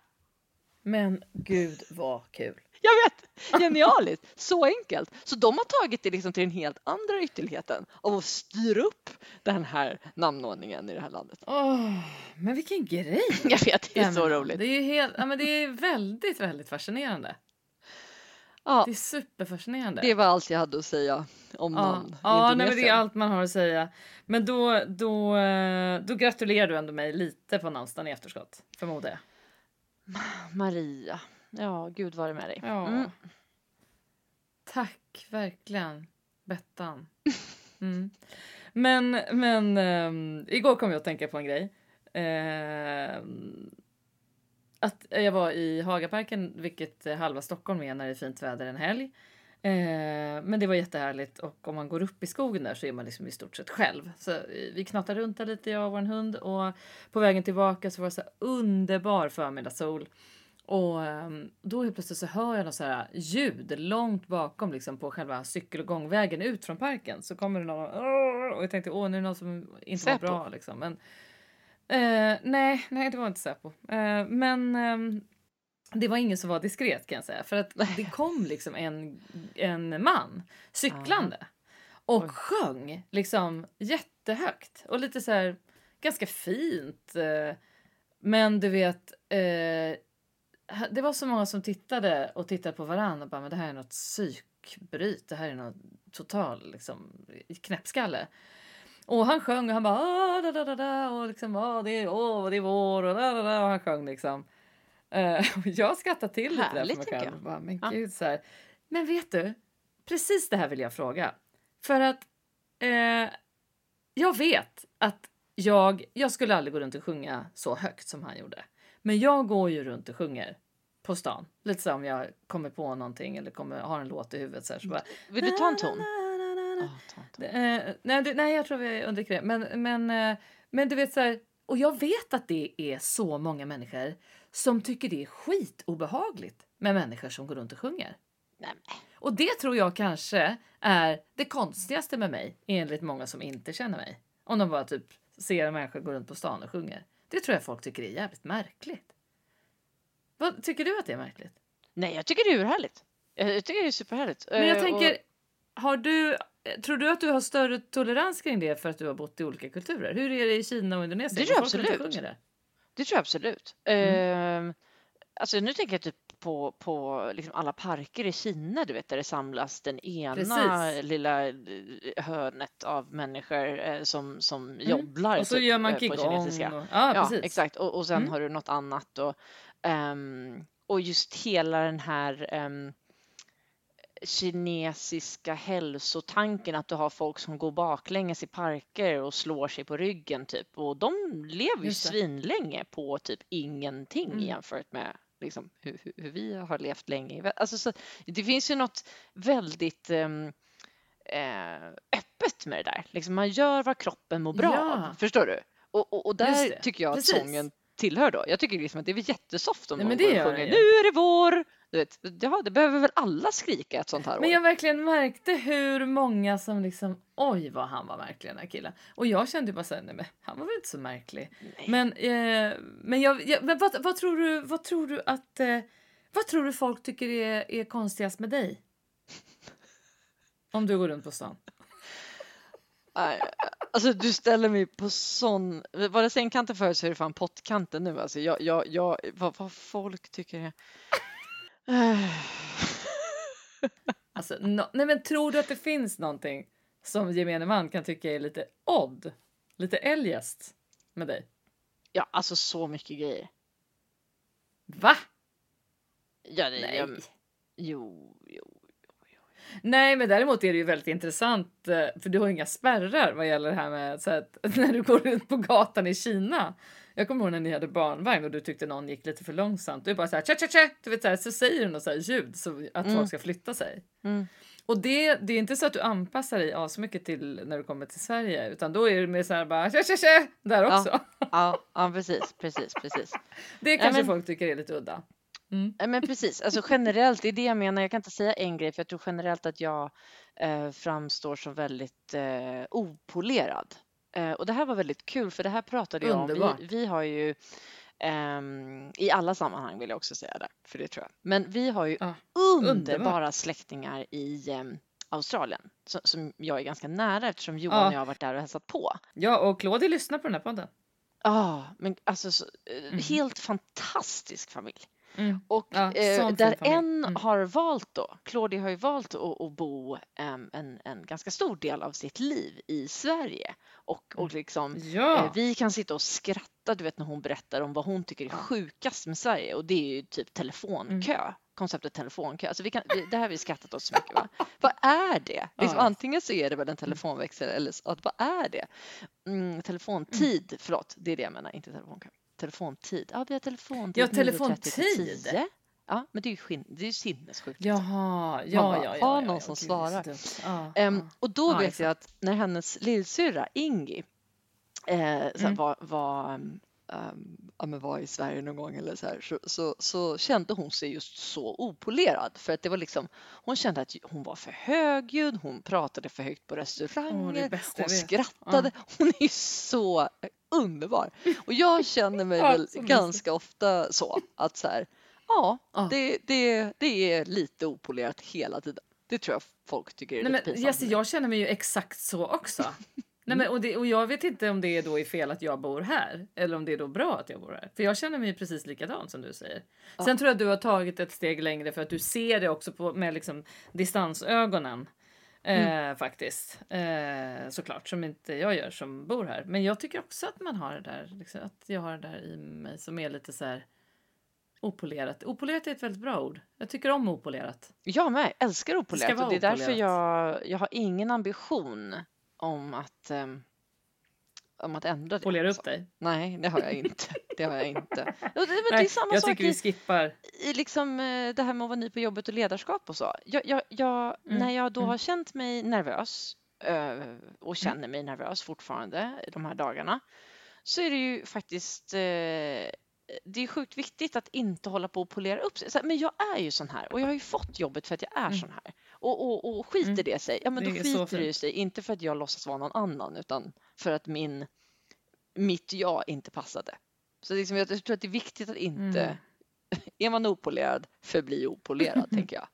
Men gud vad kul. <laughs> Jag vet! Genialiskt! Så enkelt. Så de har tagit det liksom till den helt andra ytterligheten av att styra upp den här namnordningen i det här landet. Åh, men vilken grej! <laughs> Jag vet, det är Ja, så men roligt. Det är ju helt, ja, men det är väldigt, väldigt fascinerande. Ja, Det är superfascinerande. det var allt jag hade att säga om Ja, namn ja nej, men det är allt man har att säga. Men då, då, eh, då gratulerar du ändå mig lite på namnsdagen i efterskott, förmodar jag. Maria. Ja, gud var det med dig. Ja. Mm. Tack, verkligen. Bettan. Mm. Men, men ehm, igår kom jag att tänka på en grej. Ehm, att jag var i Hagaparken, vilket halva Stockholm är när det är fint väder en helg. Eh, men det var jättehärligt och om man går upp i skogen där så är man liksom i stort sett själv. Så eh, vi knatade runt där lite jag och vår hund och på vägen tillbaka så var det så underbar förmiddagssol. Och ehm, då helt plötsligt så hör jag något så här ljud långt bakom liksom på själva cykel och gångvägen ut från parken. Så kommer det någon och jag tänkte åh nu är det någon som inte Säpo. var bra liksom. Men eh, nej, nej det var inte Säpo. Eh, men ehm, det var ingen som var diskret kan jag säga. För att det kom liksom en, en man cyklande. Och Oj. sjöng liksom jättehögt. Och lite så här ganska fint. eh, Men du vet, eh, det var så många som tittade och tittade på varandra och bara men det här är något psykbryt. Det här är något total liksom knäppskalle. Och han sjöng och han bara "Ah, da, da, da, da, och liksom ah, det är åh, det är vår och, da, da, da, och han sjöng liksom. <laughs> Och jag skrattade till lite där för Härligt, mig själv. jag. Bara, men Ja. gud så här. Men vet du, precis det här vill jag fråga. För att eh, jag vet att jag, jag skulle aldrig gå runt och sjunga så högt som han gjorde. Men jag går ju runt och sjunger på stan. Lite så om jag kommer på någonting eller kommer, har en låt i huvudet. Så, här, så bara, Vill du ta en ton? Ta en. Eh, nej, det, nej, jag tror vi undviker det. Men, men, eh, men du vet så här, och jag vet att det är så många människor som tycker det är skitobehagligt med människor som går runt och sjunger. Nej. Och det tror jag kanske är det konstigaste med mig, enligt många som inte känner mig. Om de bara typ ser en människa gå runt på stan och sjunger. Det tror jag folk tycker är jävligt märkligt. Vad, tycker du att det är märkligt? Nej, jag tycker det är urhärligt. Jag tycker det är superhärligt. Men jag Eh, tänker, och- har du, tror du att du har större tolerans kring det för att du har bott i olika kulturer? Hur är det i Kina och Indonesien? Det tror jag absolut. Det tror jag absolut. Mm. Ehm, alltså nu tänker jag typ på, på liksom alla parker i Kina, du vet, där det samlas den ena Precis. lilla eh, hörnet av människor eh, som, som Mm. jobblar Och så typ, gör man eh, på qigong. Och, ja, Ja, precis. exakt. Och, och sen Mm. har du något annat och, ehm, och just hela den här ehm, kinesiska hälsotanken att du har folk som går baklänges i parker och slår sig på ryggen typ och de lever ju svinlänge på typ ingenting Mm. jämfört med liksom, hur, hur, vi har levt länge. Alltså, så, det finns ju något väldigt ehm, eh, öppet med det där. Liksom, man gör vad kroppen mår bra Ja. av. Förstår du? Och, och, och där tycker jag att Precis. sången tillhör då. Jag tycker liksom att det är jättesoft om Nej, någon det sjunger. Nu är det vår! Du vet, ja, det behöver väl alla skrika ett sånt här Men år. jag verkligen märkte hur många som liksom oj vad han var märklig den här killen. Och jag kände ju bara såhär, nej men han var väl inte så märklig. Nej. Men, eh, men, jag, jag, men vad, vad tror du, vad tror du att, eh, vad tror du folk tycker är, är konstigast med dig? Om du går runt på stan. <laughs> Nej, Alltså du ställer mig på sån... Var det sängkanten förut så är det fan pottkanten nu. Alltså jag, jag, jag, vad, vad folk tycker är... <sighs> Alltså, no, nej men tror du att det finns någonting som gemene man kan tycka är lite odd? Lite eljest med dig? Ja, alltså så mycket grejer. Va? Ja, det, Nej. jag, jo, jo. Nej, men däremot är det ju väldigt intressant eh, för du har ju inga spärrar vad gäller det här med så att <laughs> när du går ut på gatan i Kina. Jag kommer ihåg när ni hade barnvagn och du tyckte någon gick lite för långsamt. Du är bara så här tja tja tja, du vet så, här, så säger du något så här ljud så att Mm. folk ska flytta sig. Mm. Och det, det är inte så att du anpassar dig så mycket till när du kommer till Sverige utan då är det mer så här bara tja tja tja där Ja. också. Ja, ja, precis, precis, precis. <laughs> Det kanske men- folk tycker är lite udda. Mm. Ja, Men precis, alltså generellt, det är det jag menar. Jag kan inte säga en grej, för jag tror generellt att jag eh, framstår som väldigt eh, opolerad. Eh, och det här var väldigt kul, för det här pratade jag om. Underbart. Vi, vi har ju ehm, i alla sammanhang vill jag också säga det, för det tror jag. Men vi har ju Ja, underbara släktingar i ehm, Australien som, som jag är ganska nära eftersom Johan Ja. och jag har varit där och hälsat på. Ja, och Claudia lyssnar på den här podden. Ja, men alltså så, eh, Mhm. helt fantastisk familj. Mm. Och Ja, eh, där en Mm. har valt då, Claudia har ju valt att, att bo em, en, en ganska stor del av sitt liv i Sverige. Och, och liksom, Ja. eh, vi kan sitta och skratta, du vet när hon berättar om vad hon tycker är sjukast med Sverige och det är ju typ telefonkö. Mm. Konceptet telefonkö. Alltså vi kan, vi, det här har vi skrattat åt så mycket. Va? <laughs> vad är det? Liksom, Ja. Antingen så är det väl en telefonväxel eller så, att, vad är det? Mm, telefontid, förlåt, det är det jag menar, inte telefonkö. Telefontid. Ja, vi har telefontid. Ja, 9.30 till telefontid. 10. Ja, men det är ju, skin- det är ju sinnessjukt. Jaha, ja, bara, ja, ja. ja, någon ja, som svarar. Ja, Ehm, ja. och då vet exakt. jag att när hennes lillsyrra Ingi eh, Mm. var, var, um, ja, men var i Sverige någon gång eller så, här, så, så, så kände hon sig just så opolerad. För att det var liksom, hon kände att hon var för högljudd, hon pratade för högt på restauranger, bästa hon skrattade. Hon är så underbar. Och jag känner mig <laughs> Ja, väl ganska ofta så att så här, ja, Ja. det, det, det är lite opolerat hela tiden. Det tror jag folk tycker är Nej, lite men, pinsamt. Jesse, jag känner mig ju exakt så också. Nej, men, och, det, och jag vet inte om det är då är fel att jag bor här eller om det är då bra att jag bor här. För jag känner mig precis likadant som du säger. Ja. Sen tror jag att du har tagit ett steg längre för att du ser det också på, med liksom distansögonen. Eh, Mm. Faktiskt. Eh, såklart, som inte jag gör som bor här. Men jag tycker också att man har det där, liksom, att jag har det där i mig som är lite så här opolerat. Opolerat är ett väldigt bra ord. Jag tycker om opolerat. Jag med, älskar ska opolerat vara och det är därför opolerat. jag, jag har ingen ambition om att, ehm, om att ändra det. Polera upp dig. Nej, det har jag inte. Det har jag inte. <laughs> Det, men det Nej, är samma jag sak tycker vi i, skippar. i liksom, eh, det här med att vara ny på jobbet och ledarskap och så. Jag, jag, jag, Mm, När jag då mm. har känt mig nervös eh, och känner mig nervös fortfarande de här dagarna så är det ju faktiskt eh, det är sjukt viktigt att inte hålla på och polera upp sig. Men jag är ju sån här och jag har ju fått jobbet för att jag är Mm. sån här. Och, och, och skiter Mm. det sig, ja men då Det skiter det sig. Inte för att jag låtsas vara någon annan utan för att min, mitt jag inte passade. Så liksom, jag tror att det är viktigt att inte, Mm. <laughs> är man opolerad, förbli opolerad <laughs> tänker jag.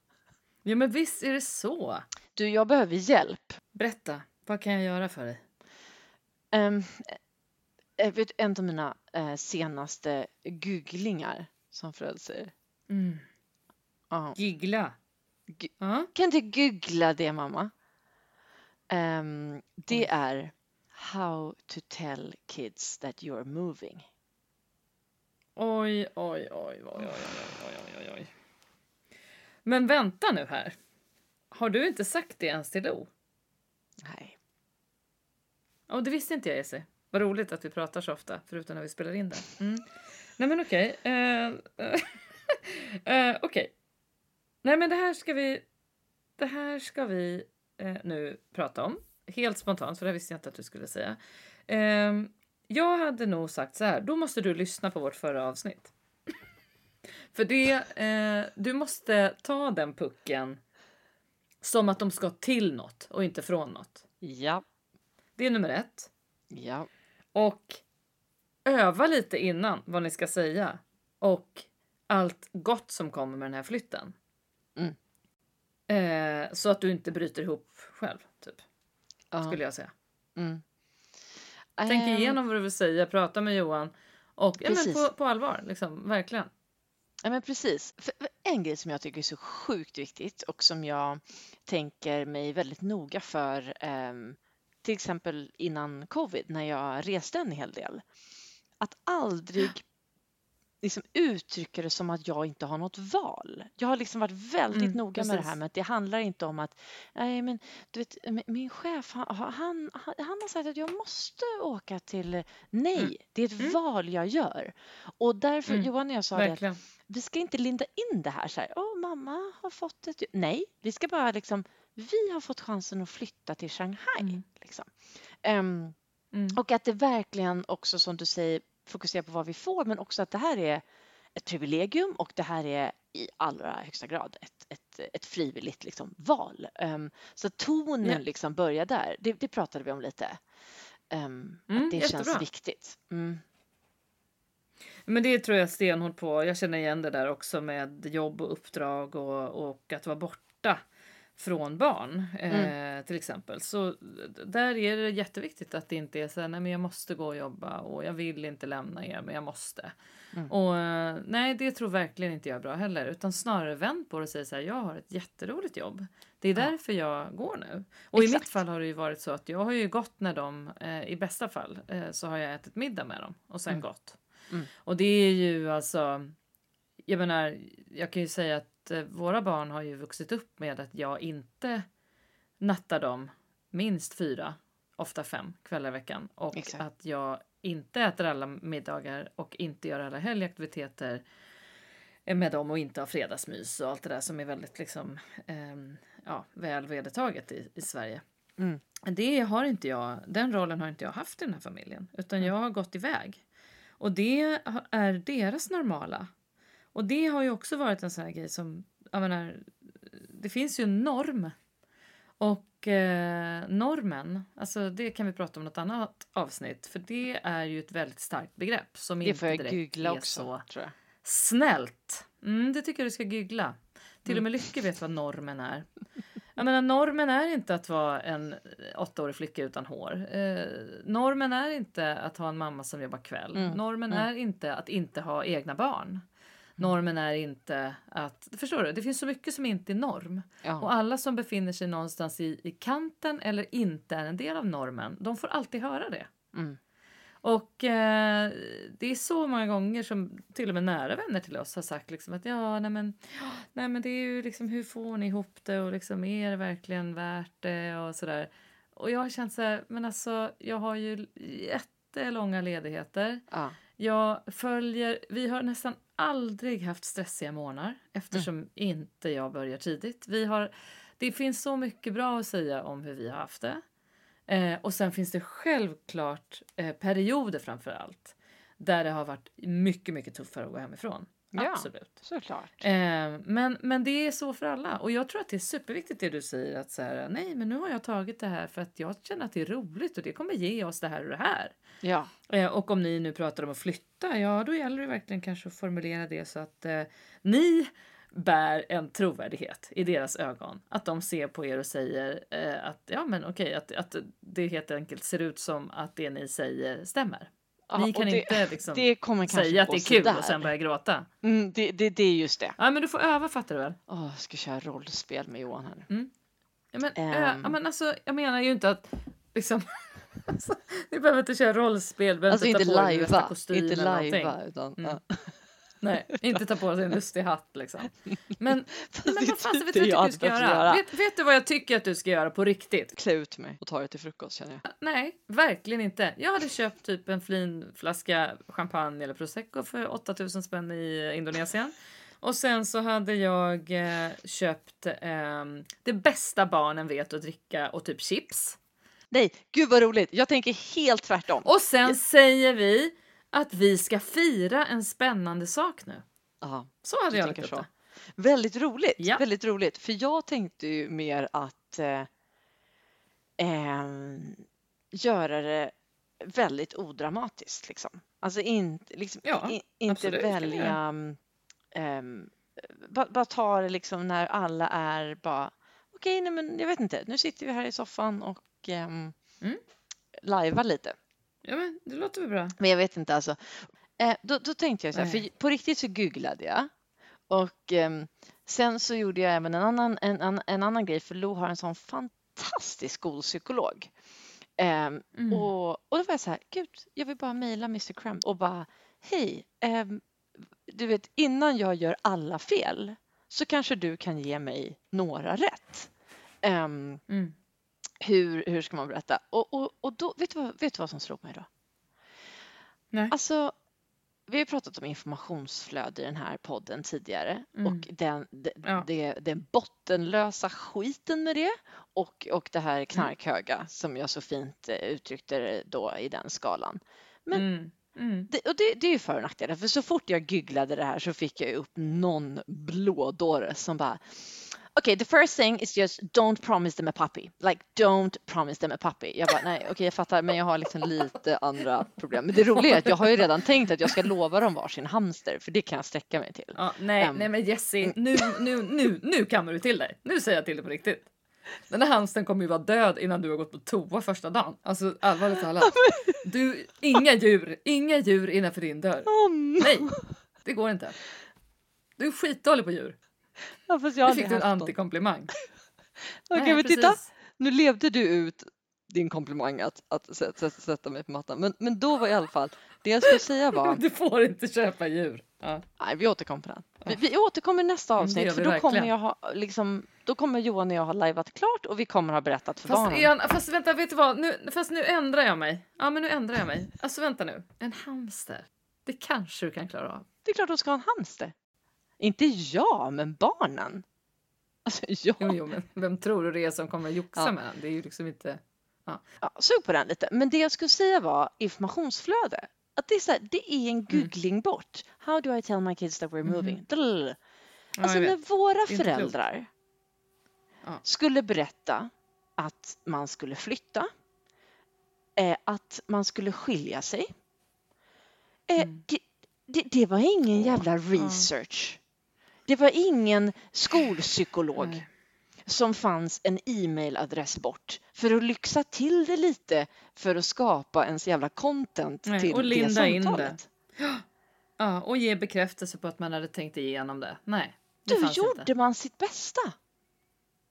Ja men visst är det så. Du, jag behöver hjälp. Berätta, vad kan jag göra för dig? Um, Eh, vet, en av mina eh, senaste googlingar, som Fred säger. Mm. Uh. Gigla. G uh. Kan du googla det, mamma? Um, det mm. är How to tell kids that you're moving. Oj, oj, oj, oj, oj, oj, oj, oj. Men vänta nu här. Har du inte sagt det ens till Lo? Nej. Oh, det visste inte jag, Jessie. Vad roligt att vi pratar så ofta, förutom när vi spelar in det. Mm. Nej, men okej. Eh, <laughs> eh, okej. Nej, men det här ska vi... Det här ska vi eh, nu prata om. Helt spontant, för det visste jag inte att du skulle säga. Eh, jag hade nog sagt så här, då måste du lyssna på vårt förra avsnitt. <laughs> för det, eh, du måste ta den pucken som att de ska till något och inte från något. Ja. Det är nummer ett. Ja. Och öva lite innan vad ni ska säga. Och allt gott som kommer med den här flytten. Mm. Eh, så att du inte bryter ihop själv, typ. ja. Skulle jag säga. Mm. Tänk Ehm, igenom vad du vill säga, prata med Johan. Och ja, men på, på allvar, liksom. Verkligen. Ja, men precis. För en grej som jag tycker är så sjukt viktigt och som jag tänker mig väldigt noga för, ehm, till exempel innan covid när jag reste en hel del. Att aldrig liksom uttrycka det som att jag inte har något val. Jag har liksom varit väldigt Mm, noga med det här precis. med att det handlar inte om att nej, men du vet, min- chef han, han, han, har sagt att jag måste åka till nej, Mm. det är ett Mm. val jag gör. Och därför, Mm, Johan och jag sa det, att Verkligen. vi ska inte linda in det här så här, åh mamma har fått ett jobb." Nej, vi ska bara liksom, vi har fått chansen att flytta till Shanghai. Mm. Liksom. Ehm, Mm. och att det verkligen också som du säger fokuserar på vad vi får men också att det här är ett privilegium och det här är i allra högsta grad ett, ett, ett frivilligt liksom, val. Ehm, så tonen Ja. liksom börjar där, det, det pratade vi om lite. Ehm, Mm, att det känns jättebra. viktigt. Mm. Men det tror jag stenhårt på. Jag känner igen det där också med jobb och uppdrag och, och att vara borta från barn eh, till exempel. Så där är det jätteviktigt att det inte är så här, nej men jag måste gå och jobba och jag vill inte lämna er men jag måste. Mm. Och eh, nej det tror verkligen inte jag är bra heller utan snarare vänd på det och säga så här, jag har ett jätteroligt jobb. Det är Ja. därför jag går nu. Och i Exakt. mitt fall har det ju varit så att jag har ju gått när de, eh, i bästa fall, eh, så har jag ätit middag med dem och sen Mm. gått. Mm. Och det är ju alltså, jag menar, jag kan ju säga att eh, våra barn har ju vuxit upp med att jag inte nattar dem minst fyra, ofta fem kvällar i veckan. Och Exakt. att jag inte äter alla middagar och inte gör alla helgaktiviteter eh, med dem och inte har fredagsmys och allt det där som är väldigt liksom, ehm, ja, väl vedertaget i, i Sverige. Mm. Det har inte jag, den rollen har inte jag haft i den här familjen. Utan Mm. jag har gått iväg. Och det är deras normala. Och det har ju också varit en sån här grej som, jag menar, det finns ju en norm. Och eh, normen, alltså det kan vi prata om något annat avsnitt. För det är ju ett väldigt starkt begrepp som Det inte får jag direkt googla är också, så tror jag. Snällt! Mm, det tycker jag du ska googla. Till och Mm. med Lycke vet vad normen är. Jag menar, normen är inte att vara en åttaårig flicka utan hår. Eh, normen är inte att ha en mamma som jobbar kväll. Mm, Normen mm. är inte att inte ha egna barn. Normen är inte att... Förstår du? Det finns så mycket som inte är norm. Ja. Och alla som befinner sig någonstans i, i kanten eller inte är en del av normen, de får alltid höra det. Mm. Och eh, det är så många gånger som till och med nära vänner till oss har sagt liksom att ja, nej men, nej men det är ju liksom hur får ni ihop det och liksom är det verkligen värt det och sådär. Och jag har känt så här, men alltså jag har ju jättelånga ledigheter. Ja. Jag följer, vi har nästan aldrig haft stressiga månader eftersom inte jag börjar tidigt. Vi har, det finns så mycket bra att säga om hur vi har haft det. Eh, och sen finns det självklart eh, perioder framför allt där det har varit mycket, mycket tuffare att gå hemifrån. Ja. Absolut. Såklart. Eh, men, men det är så för alla. Och jag tror att det är superviktigt det du säger att så här, nej men nu har jag tagit det här för att jag känner att det är roligt och det kommer ge oss det här och det här. Ja. Eh, och om ni nu pratar om att flytta, ja då gäller det verkligen kanske att formulera det så att eh, ni bär en trovärdighet i deras ögon. Att de ser på er och säger eh, att ja men okej, att, att det helt enkelt ser ut som att det ni säger stämmer. Ja, Ni kan det, inte liksom det kommer kanske säga att det är kul sådär. och sen börja gråta. Mm, det, det, det är just det. Ja men du får öva fattar du väl? Åh, jag ska köra rollspel med Johan här nu. Ja, men, Ehm. ö, ja, men alltså, jag menar ju inte att liksom, <laughs> alltså, ni behöver inte köra rollspel, behöver Alltså inte inte lajva, inte lajva utan... Mm. Ja. Nej, inte ta på sig en lustig hatt liksom. Men, <laughs> men vad fan, vet du jag jag tycker du ska behövt göra? Vet, vet du vad jag tycker att du ska göra på riktigt? Klä ut mig och ta det till frukost känner jag. Nej, verkligen inte. Jag hade köpt typ en fin flaska champagne eller prosecco för 8000 spänn i Indonesien. Och sen så hade jag eh, köpt ehm, det bästa barnen vet att dricka och typ chips. Nej, gud vad roligt. Jag tänker helt tvärtom. Och sen säger vi att vi ska fira en spännande sak nu. Ja, Så hade jag tänker lagt upp det. Väldigt roligt. Ja. Väldigt roligt. För jag tänkte ju mer att eh, ehm, göra det väldigt odramatiskt. Liksom. Alltså inte, liksom, Ja, i, inte absolut, välja... ehm, bara, bara ta det liksom när alla är bara okej, nej men jag vet inte. Nu sitter vi här i soffan och um, Mm. lajvar lite. Ja, men det låter väl bra. Men jag vet inte alltså. Eh, då, då tänkte jag så här, för på riktigt så googlade jag och ehm, sen så gjorde jag även en annan, en, en, en annan grej för Lo har en sån fantastisk skolpsykolog. Ehm, Mm. och, och då var jag så här, gud, jag vill bara mejla Mr Crumb och bara, hej, ehm, du vet innan jag gör alla fel så kanske du kan ge mig några rätt. Ehm, Mm. Hur, hur ska man berätta? Och, och, och då, vet du, vad, vet du vad som slog mig då? Nej. Alltså, vi har pratat om informationsflöde i den här podden tidigare Mm. och den, det, Ja. det, den bottenlösa skiten med det och, och det Mm. här knarkhöga som jag så fint eh, uttryckte det då i den skalan. Men- Mm. Mm. Det, och det, det är ju för och nackdelar, för så fort jag googlade det här så fick jag upp någon blådåre som bara Okej, the first thing is just don't promise them a puppy. Like don't promise them a puppy. Jag bara, nej, okej, jag fattar, men jag har liksom lite andra problem. Men det roliga är att jag har ju redan tänkt att jag ska lova dem varsin hamster, för det kan jag sträcka mig till. Ja, nej, Ehm. nej men Jessie, nu, nu, nu, nu kammar du till dig. Nu säger jag till dig på riktigt. Den här hamstern kommer ju vara död innan du har gått på toa första dagen. Alltså allvarligt talat. Du, inga djur, inga djur innanför din dörr. Nej, det går inte. Du är skitdålig på djur. Ja, fast jag Nu fick du en antikomplimang. <laughs> Okej, Nej, men titta, precis. nu levde du ut din komplimang att, att sätta, sätta, mig på mattan. Men, men då var i alla fall, det jag skulle säga var, <laughs> Du får inte köpa djur. Ja. nej, vi återkommer på den. Vi, vi återkommer i nästa Mm, avsnitt, för då kommer, jag ha, liksom, då kommer Johan och jag ha lajvat klart och vi kommer ha berättat för Fast, barnen. igen, fast vänta, vet du vad? Nu, fast nu ändrar jag mig. Ja, men nu ändrar jag mig. Alltså vänta nu. En hamster. Det kanske du kan klara av. Det är klart de ska ha en hamster. Inte jag, men barnen. Alltså, ja. Jo, jo, men vem tror du det är som kommer att joxa Ja. med den? Det är ju liksom inte... Ja, sug på den lite. Men det jag skulle säga var informationsflöde. Att det, är så här, det är en googling bort. How do I tell my kids that we're moving? Drrr. Ja, Alltså jag när våra föräldrar Ja. skulle berätta att man skulle flytta, eh, att man skulle skilja sig. Eh, Mm. det, det, det var ingen jävla research. Det var ingen skolpsykolog Nej. som fanns en e-mailadress bort för att lyxa till det lite för att skapa ens jävla content Nej, till och det linda in det. samtalet. Ja, och ge bekräftelse på att man hade tänkt igenom det. Nej, det Då gjorde inte. man sitt bästa.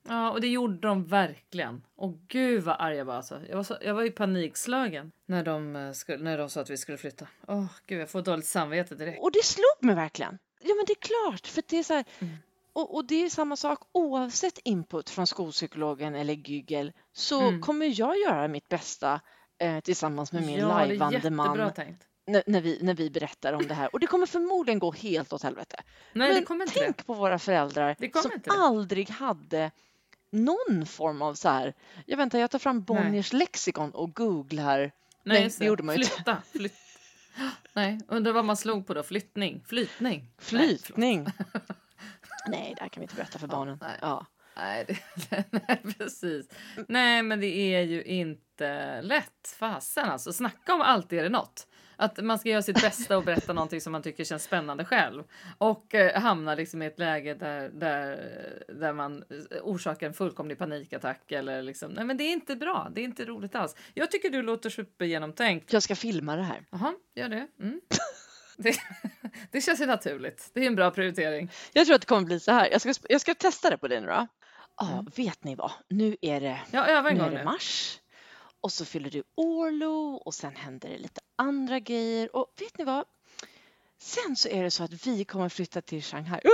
Ja, och det gjorde de verkligen. Och gud vad arg jag var alltså. Jag var, så, jag var i panikslagen när de, eh, skulle, när de sa att vi skulle flytta. Åh gud, jag får dåligt samvete direkt. Och det slog mig verkligen. Ja, men det är klart, för det är så här, Mm. och, och det är samma sak oavsett input från skolpsykologen eller Google så Mm. kommer jag göra mitt bästa eh, tillsammans med min ja, lajvande man tänkt. när, när, vi, när vi berättar om det här. Och det kommer förmodligen gå helt åt helvete. Nej, men det kommer inte tänk det. på våra föräldrar som aldrig hade någon form av så här, jag väntar, jag tar fram Bonniers lexikon och googlar. Nej, Nej, det gjorde man ju inte. Flytta, flytt. Nej, undrar vad man slog på då? Flyttning? Flytning? Nej. Flytning. Nej, det här kan vi inte berätta för barnen. nej. Ja. Nej, det, <laughs> nej, precis. Nej, men det är ju inte lätt. Fasen alltså. Snacka om allt är det något. Att man ska göra sitt bästa och berätta någonting som man tycker känns spännande själv. Och eh, hamna liksom i ett läge där, där, där man orsakar en fullkomlig panikattack. Eller liksom, nej men det är inte bra, det är inte roligt alls. Jag tycker du låter supergenomtänkt. Jag ska filma det här. Jaha, gör det. Mm. <laughs> Det, det känns ju naturligt. Det är en bra prioritering. Jag tror att det kommer bli så här. Jag ska, jag ska testa det på dig nu då. Ja, mm. vet ni vad? Nu är det, ja, nu är det mars och så fyller du Orlo och sen händer det lite andra grejer och vet ni vad? Sen så är det så att vi kommer flytta till Shanghai <laughs>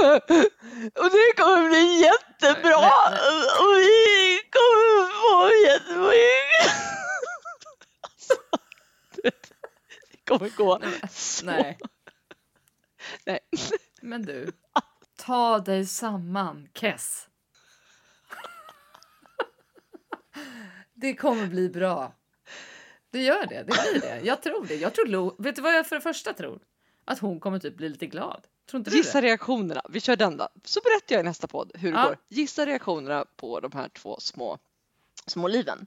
och det kommer bli jättebra och vi kommer få jättemycket. <laughs> Det kommer gå så. Nej. Nej. Men du, ta dig samman, Kess. <laughs> Det kommer bli bra. Det gör det. Det blir det. Jag tror det. Jag tror Lo, vet du vad jag för det första tror? Att hon kommer typ bli lite glad. Tror inte Gissa det? reaktionerna. Vi kör den då. Så berättar jag i nästa podd hur det Ja. går. Gissa reaktionerna på de här två små, små liven.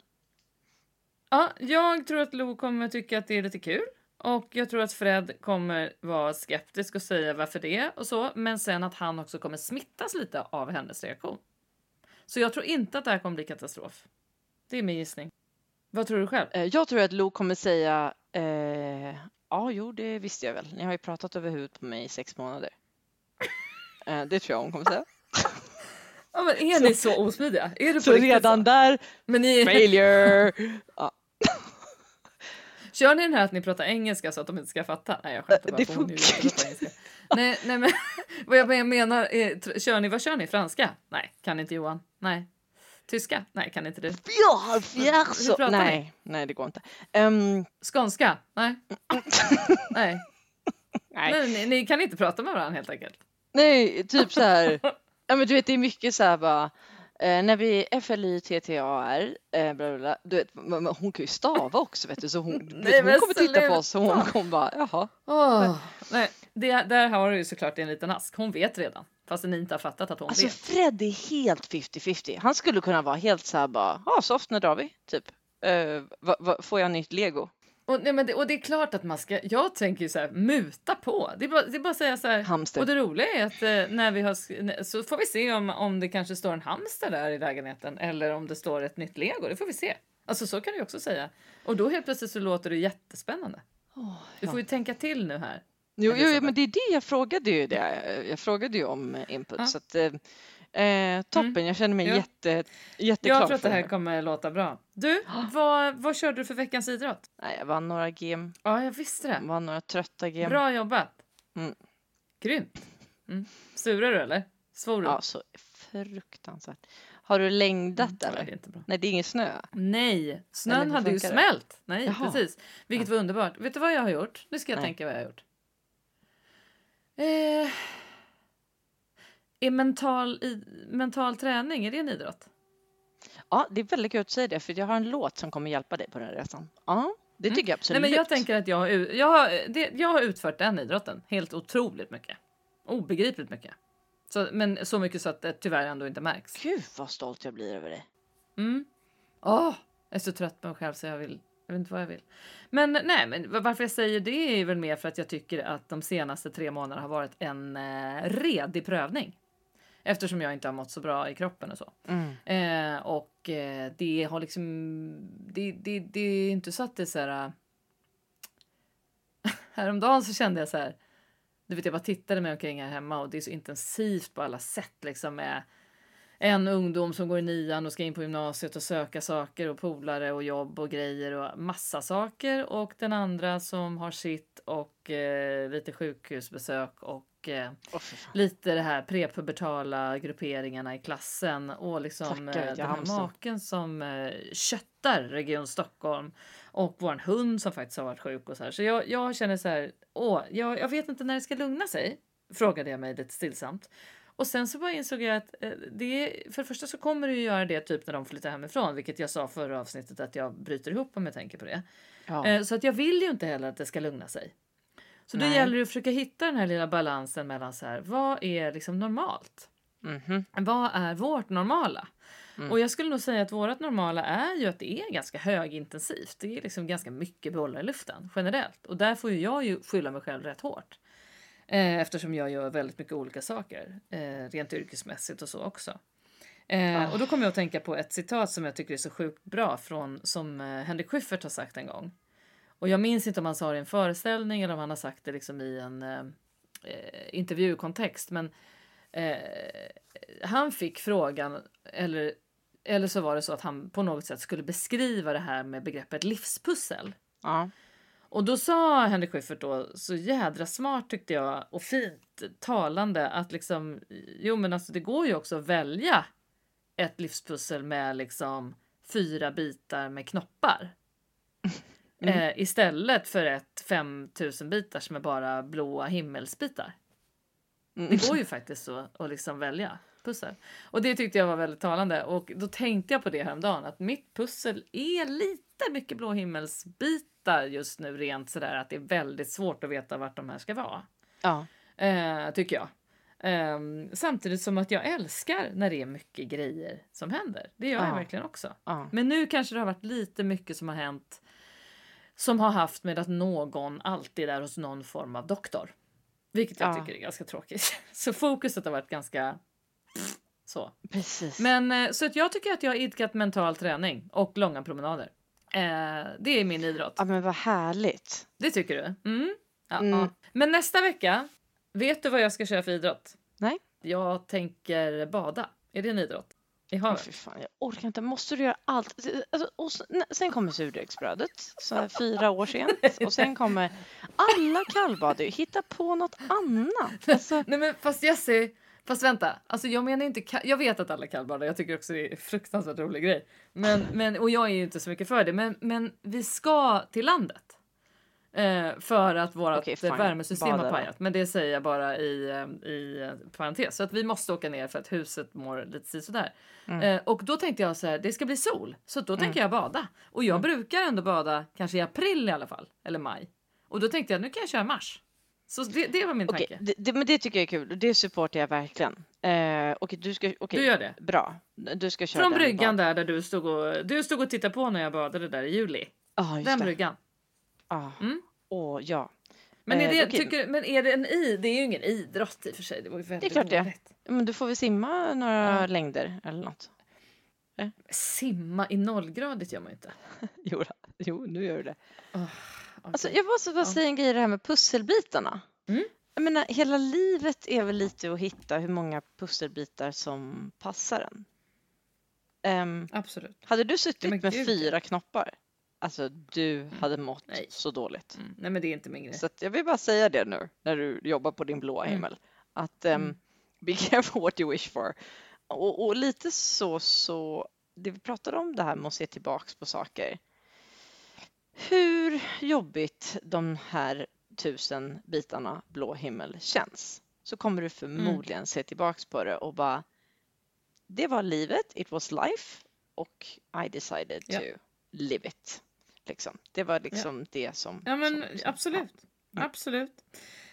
Ja, jag tror att Lo kommer tycka att det är lite kul. Och jag tror att Fred kommer vara skeptisk och säga varför det och så. Men sen att han också kommer smittas lite av hennes reaktion. Så jag tror inte att det här kommer bli katastrof. Det är min gissning. Vad tror du själv? Eh, Jag tror att Lo kommer säga eh, ja, jo, det visste jag väl. Ni har ju pratat över huvudet på mig i sex månader. <laughs> Eh, det tror jag hon kommer säga. Ja, men är ni så osmidiga? Är det Så redan så? där, Men ni, failure! <laughs> Ja, <laughs> kör ni den här att ni pratar engelska så att de inte ska fatta? Nej, jag skämtar bara. Det funkar engelska. Nej, nej, men vad jag menar är, kör ni, vad kör ni? Franska? Nej, kan inte Johan. Nej. Tyska? Nej, kan inte du. ja, fjärso! ni? Nej, nej, det går inte. Ehm, Skånska? Nej. <laughs> Nej. nej. Nej, ni, ni kan inte prata med varandra helt enkelt. Nej, typ så här. <laughs> Ja, men du vet, det är mycket så här bara. Eh, när vi F-L-Y-T-T-A-R, eh, bla, bla, du vet, men- men hon kan ju stava också vet du, så hon, <laughs> vet, hon men kommer titta på oss och hon kommer bara, jaha. Åh, nej, det, där har du ju såklart en liten ask. Hon vet redan. Fast ni inte har fattat att hon Alltså vet. Fred är helt 50-50. Han skulle kunna vara helt så här bara, ja, soft, när drar vi? Typ. Eh, va, va, får jag nytt lego? Och, nej, men det, och det är klart att man ska, jag tänker ju så här, muta på. Det är bara, det är bara att säga så här. Hamster. Och det roliga är att eh, när vi har, så får vi se om, om det kanske står en hamster där i lägenheten eller om det står ett nytt lego. Det får vi se. Alltså så kan du också säga. Och då helt plötsligt så låter det jättespännande. Du ja. får ju tänka till nu här. Jo, jo, men det är det jag frågade ju. Det. Jag frågade ju om eh, input. Ja. Så att, eh, toppen, jag känner mig Ja. jätte, jätteklar Jag tror att det här kommer låta bra. Du, <gasps> vad, vad körde du för veckans idrott? Nej, jag vann några game, Ja, jag visste det. vann några trötta game. Bra jobbat. Mm. Grymt. Mm. Surar du eller? Svor du? Ja, så fruktansvärt. Har du längdat Mm, nej, eller? det är inte bra. Nej, det är ingen snö. Nej, snön Eller hade ju det? smält. Nej, Jaha. precis. Vilket var underbart. Vet du vad jag har gjort? Nu ska jag Nej. tänka vad jag har gjort. Eh, är mental, i, mental träning, är det en idrott? Ja, det är väldigt kul att säga det, för jag har en låt som kommer hjälpa dig på den här resan. Ja, det tycker jag absolut. Mm. Nej, men jag tänker att jag har, jag, har, det, jag har utfört den idrotten helt otroligt mycket. Obegripligt mycket. Så, men så mycket så att det tyvärr ändå inte märks. Gud vad stolt jag blir över dig. Mm. Åh, jag är så trött på mig själv så jag vill. Jag vet inte vad jag vill. Men nej, men va- varför jag säger det är väl mer för att jag tycker att de senaste tre månaderna har varit en eh, redig prövning. Eftersom jag inte har mått så bra i kroppen och så. Mm. Eh, och eh, det har liksom. Det, det, det är inte så att det är så här. Äh, <laughs> häromdagen så kände jag så här. Du vet, jag bara tittade mig omkring här hemma och det är så intensivt på alla sätt liksom med en ungdom som går i nian och ska in på gymnasiet och söka saker och polare och jobb och grejer och massa saker och den andra som har sitt och eh, lite sjukhusbesök och eh, Åh, för fan. lite det här prepubertala grupperingarna i klassen och liksom Tackar, eh, den här maken som eh, köttar Region Stockholm och våran hund som faktiskt har varit sjuk och så här. Så jag, jag känner så här, åh, jag, jag vet inte när det ska lugna sig, frågade jag mig lite stillsamt. Och sen så bara insåg jag att eh, det, för det första så kommer det ju göra det typ när de flyttar hemifrån, vilket jag sa förra avsnittet att jag bryter ihop om jag tänker på det. Ja. Eh, Så att jag vill ju inte heller att det ska lugna sig. Så då Nej. gäller det att försöka hitta den här lilla balansen mellan så här, vad är liksom normalt? Mhm. Vad är vårt normala? Mm. Och jag skulle nog säga att vårt normala är ju att det är ganska högintensivt. Det är liksom ganska mycket bollar i luften generellt. Och där får ju jag ju skylla mig själv rätt hårt. Eh, eftersom jag gör väldigt mycket olika saker. Eh, rent yrkesmässigt och så också. Eh, Ah. Och då kommer jag att tänka på ett citat som jag tycker är så sjukt bra från som eh, Henrik Schyffert har sagt en gång. Och jag minns inte om han sa det i en föreställning eller om han har sagt det liksom i en eh, eh, intervjukontext. Men eh, han fick frågan, eller, eller så var det så att han på något sätt skulle beskriva det här med begreppet livspussel. Ja. Och då sa Henrik Schyffert då så jädra smart tyckte jag och fint talande att liksom jo men alltså det går ju också att välja ett livspussel med liksom fyra bitar med knoppar. Mm. Eh, istället för ett 5000 bitar som är bara blåa himmelsbitar. Mm. Det går ju faktiskt så att liksom välja pussel. Och det tyckte jag var väldigt talande och då tänkte jag på det häromdagen att mitt pussel är lite mycket blå himmelsbitar just nu rent sådär att det är väldigt svårt att veta vart de här ska vara. Ja. Eh, tycker jag. Eh, samtidigt som att jag älskar när det är mycket grejer som händer. Det gör jag Ja. verkligen också. Ja. Men nu kanske det har varit lite mycket som har hänt som har haft med att någon alltid är hos någon form av doktor. Vilket jag Ja. tycker är ganska tråkigt. <laughs> Så fokuset har varit ganska så. Precis. Men eh, så att jag tycker att jag har idkat mental träning och långa promenader. Eh, det är min idrott. Ja men vad härligt. Det tycker du? Mm. Ja, Mm. ja. Men nästa vecka, vet du vad jag ska köra för idrott? Nej. Jag tänker bada. Är det en idrott? I havet? fy fan, jag orkar inte. Måste du göra allt? Alltså, och sen, sen kommer surdegsbrödet, så fyra år sent. Och sen kommer alla kallbad. Hitta på något annat. Alltså, <laughs> Nej men fast Jessie, fast vänta. Alltså jag menar inte, jag vet att alla kallbadar, jag tycker också det är en fruktansvärt rolig grej. Men, men, och jag är ju inte så mycket för det, men, men vi ska till landet. Eh, för att vårt fine. värmesystem har pajat. Men det säger jag bara i, eh, i eh, parentes. Så att vi måste åka ner för att huset mår lite sådär. Mm. Eh, och då tänkte jag så här, det ska bli sol. Så då tänker jag bada. Och jag brukar ändå bada kanske i april i alla fall. Eller maj. Och då tänkte jag, nu kan jag köra mars. Så det, det var min okej, tanke. det, det, men det tycker jag är kul. Det supportar jag verkligen. Eh, och du ska, okej, Du gör det? bra. Du ska köra Från bryggan där, där du stod, och, du stod och tittade på när jag badade där i juli. Just Den det. bryggan. Ja. Mm. Åh, ja. Men är, Eh, det, okej. tycker, men är det en i? Det är ju ingen idrott i och för sig. Det var ju klart det är. dåligt. Men du får väl simma några Ja. längder eller något. Simma i nollgradigt gör man ju inte. <laughs> Jo, jo nu gör du det. Oh, Alltså, jag måste bara säga en grej det här med pusselbitarna. Mm. Jag menar, hela livet är väl lite att hitta hur många pusselbitar som passar en. Ehm, Absolut. hade du suttit med fyra knoppar, alltså du hade mått Nej. så dåligt. Mm. Nej men det är inte min grej. Så att jag vill bara säga det nu när du jobbar på din blåa Mm. himmel. Att ehm, Mm. be careful <laughs> what you wish for. Och, och lite så, så, det vi pratade om det här med att se tillbaks på saker. Hur jobbigt de här tusen bitarna blå himmel känns så kommer du förmodligen se tillbaks på det och bara det var livet, it was life och I decided Ja. to live it. Liksom. Det var liksom det som... Ja men som, som absolut. Mm. Absolut.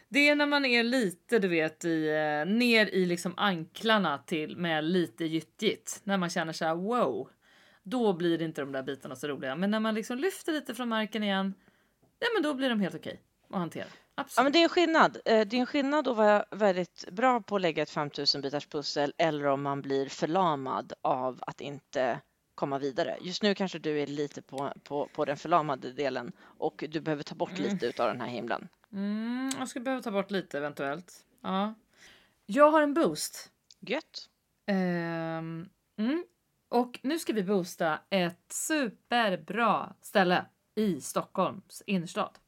Det är när man är lite, du vet, i, eh, ner i liksom anklarna till med lite gyttjigt. När man känner så här wow. Då blir inte de där bitarna så roliga. Men när man liksom lyfter lite från marken igen. Ja men då blir de helt okej att hantera. Absolut. Ja, men det är en skillnad. Eh, Det är en skillnad att vara väldigt bra på att lägga ett 5000 bitars pussel eller om man blir förlamad av att inte komma vidare. Just nu kanske du är lite på, på, på den förlamade delen och du behöver ta bort Mm. lite av den här himlen. Mm, jag skulle behöva ta bort lite eventuellt. Ja. Jag har en boost. Gött. Ehm, mm. Och nu ska vi boosta ett superbra ställe i Stockholms innerstad.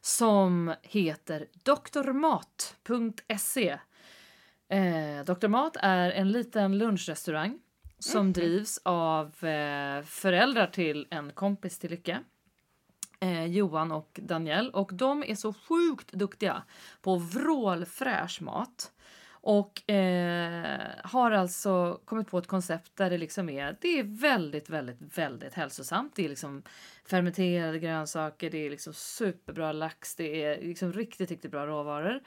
Som heter drmat.se. Eh, Dr. Mat är en liten lunchrestaurang som drivs av eh, föräldrar till en kompis till Lycke. Eh, Johan och Daniel. Och de är så sjukt duktiga på vrålfräsch mat. Och eh, har alltså kommit på ett koncept där det liksom är, det är väldigt, väldigt, väldigt hälsosamt. Det är liksom fermenterade grönsaker, det är liksom superbra lax, det är liksom riktigt, riktigt bra råvaror.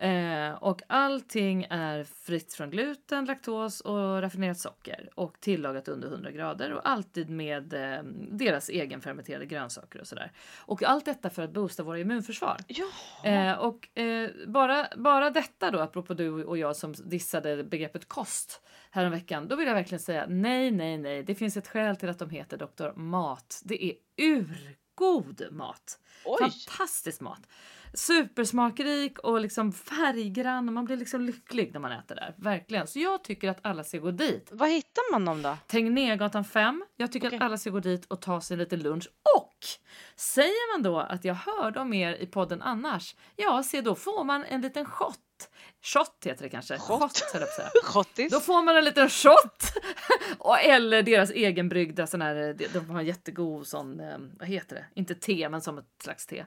Eh, och allting är fritt från gluten, laktos och raffinerat socker och tillagat under 100 grader och alltid med eh, deras egenfermenterade grönsaker och sådär. Och allt detta för att boosta våra immunförsvar. Eh, och eh, bara, bara detta då, apropå du och jag som dissade begreppet kost häromveckan, då vill jag verkligen säga nej, nej, nej. Det finns ett skäl till att de heter Dr. Mat. Det är urgod mat. Oj! Fantastisk mat. Supersmakrik och liksom färggrann och man blir liksom lycklig när man äter där. Verkligen. Så jag tycker att alla ska gå dit. Var hittar man dem då? Tegnérgatan 5. Jag tycker Okej. att alla ska gå dit och ta sig en liten lunch. Och säger man då att jag hörde om er i podden annars, ja, se då får man en liten shot. Shot heter det kanske. Shot? Shot? <laughs> Då får man en liten shot! <laughs> och, eller deras egenbryggda sån här, de de har en jättegod sån, eh, vad heter det? Inte te men som ett slags te.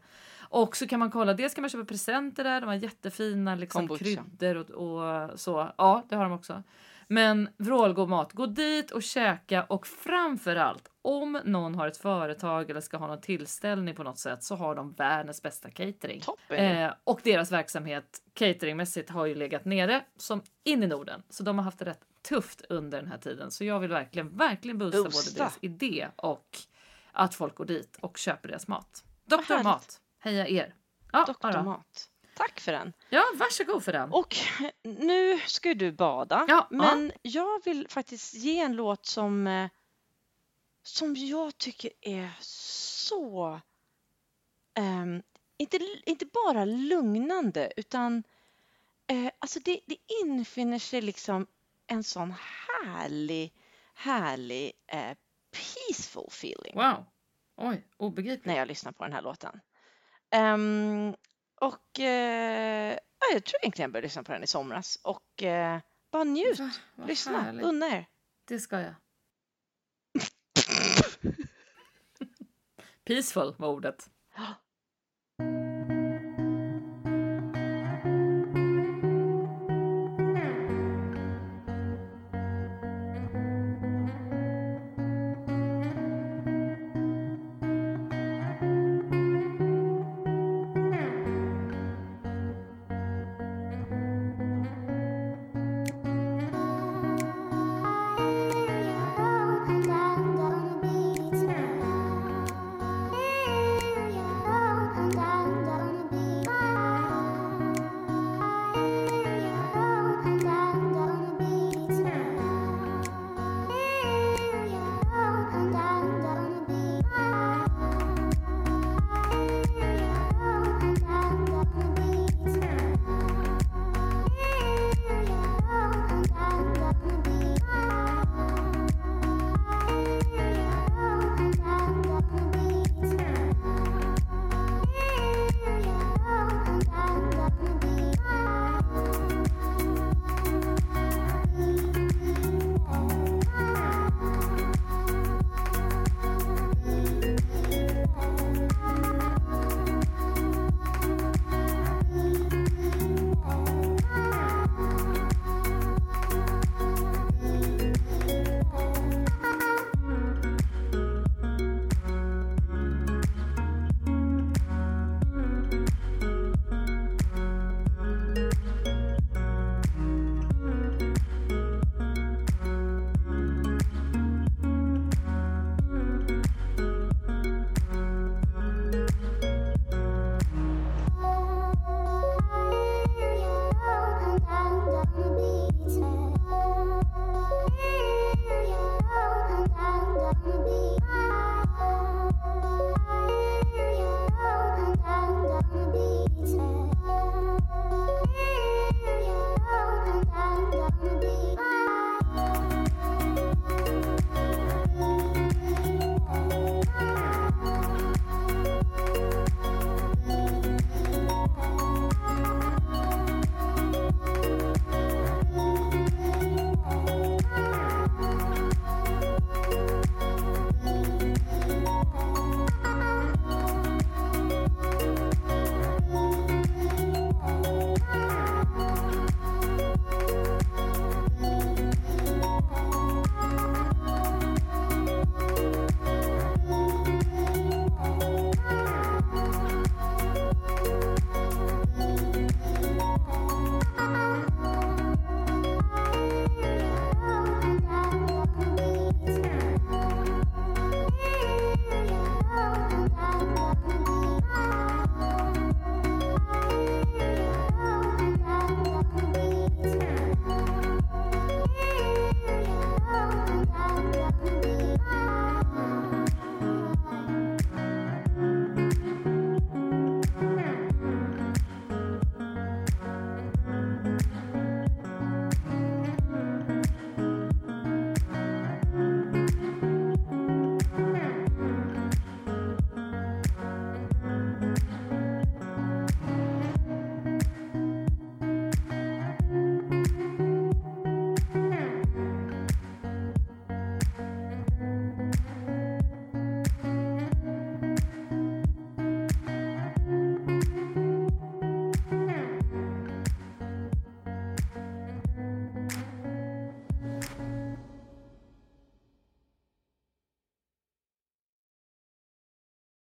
Och så kan man kolla, dels kan man köpa presenter där, de har jättefina liksom, Kombucha. kryddor och, och så. Ja, det har de också. Men vrålgod mat, gå dit och käka och framförallt om någon har ett företag eller ska ha någon tillställning på något sätt så har de världens bästa catering. Eh, och deras verksamhet cateringmässigt har ju legat nere som in i Norden. Så de har haft det rätt tufft under den här tiden. Så jag vill verkligen, verkligen boosta, både Boosta. deras idé och att folk går dit och köper deras mat. Doktor. Mat, heja er! Ja, Doktor ja. Mat. Tack för den. ja, varsågod för den. Och nu ska du bada. Ja, men jag vill faktiskt ge en låt som, eh, som jag tycker är så... ehm, inte, inte bara lugnande, utan eh, alltså det, det infinner sig liksom en sån härlig, härlig eh, peaceful feeling Wow! Oj, obegripligt. när jag lyssnar på den här låten. Ehm, och eh, ja, jag tror egentligen jag började lyssna på den i somras och eh, bara njut, Va? Lyssna, härligt. unna er. Det ska jag. <laughs> Peaceful var ordet.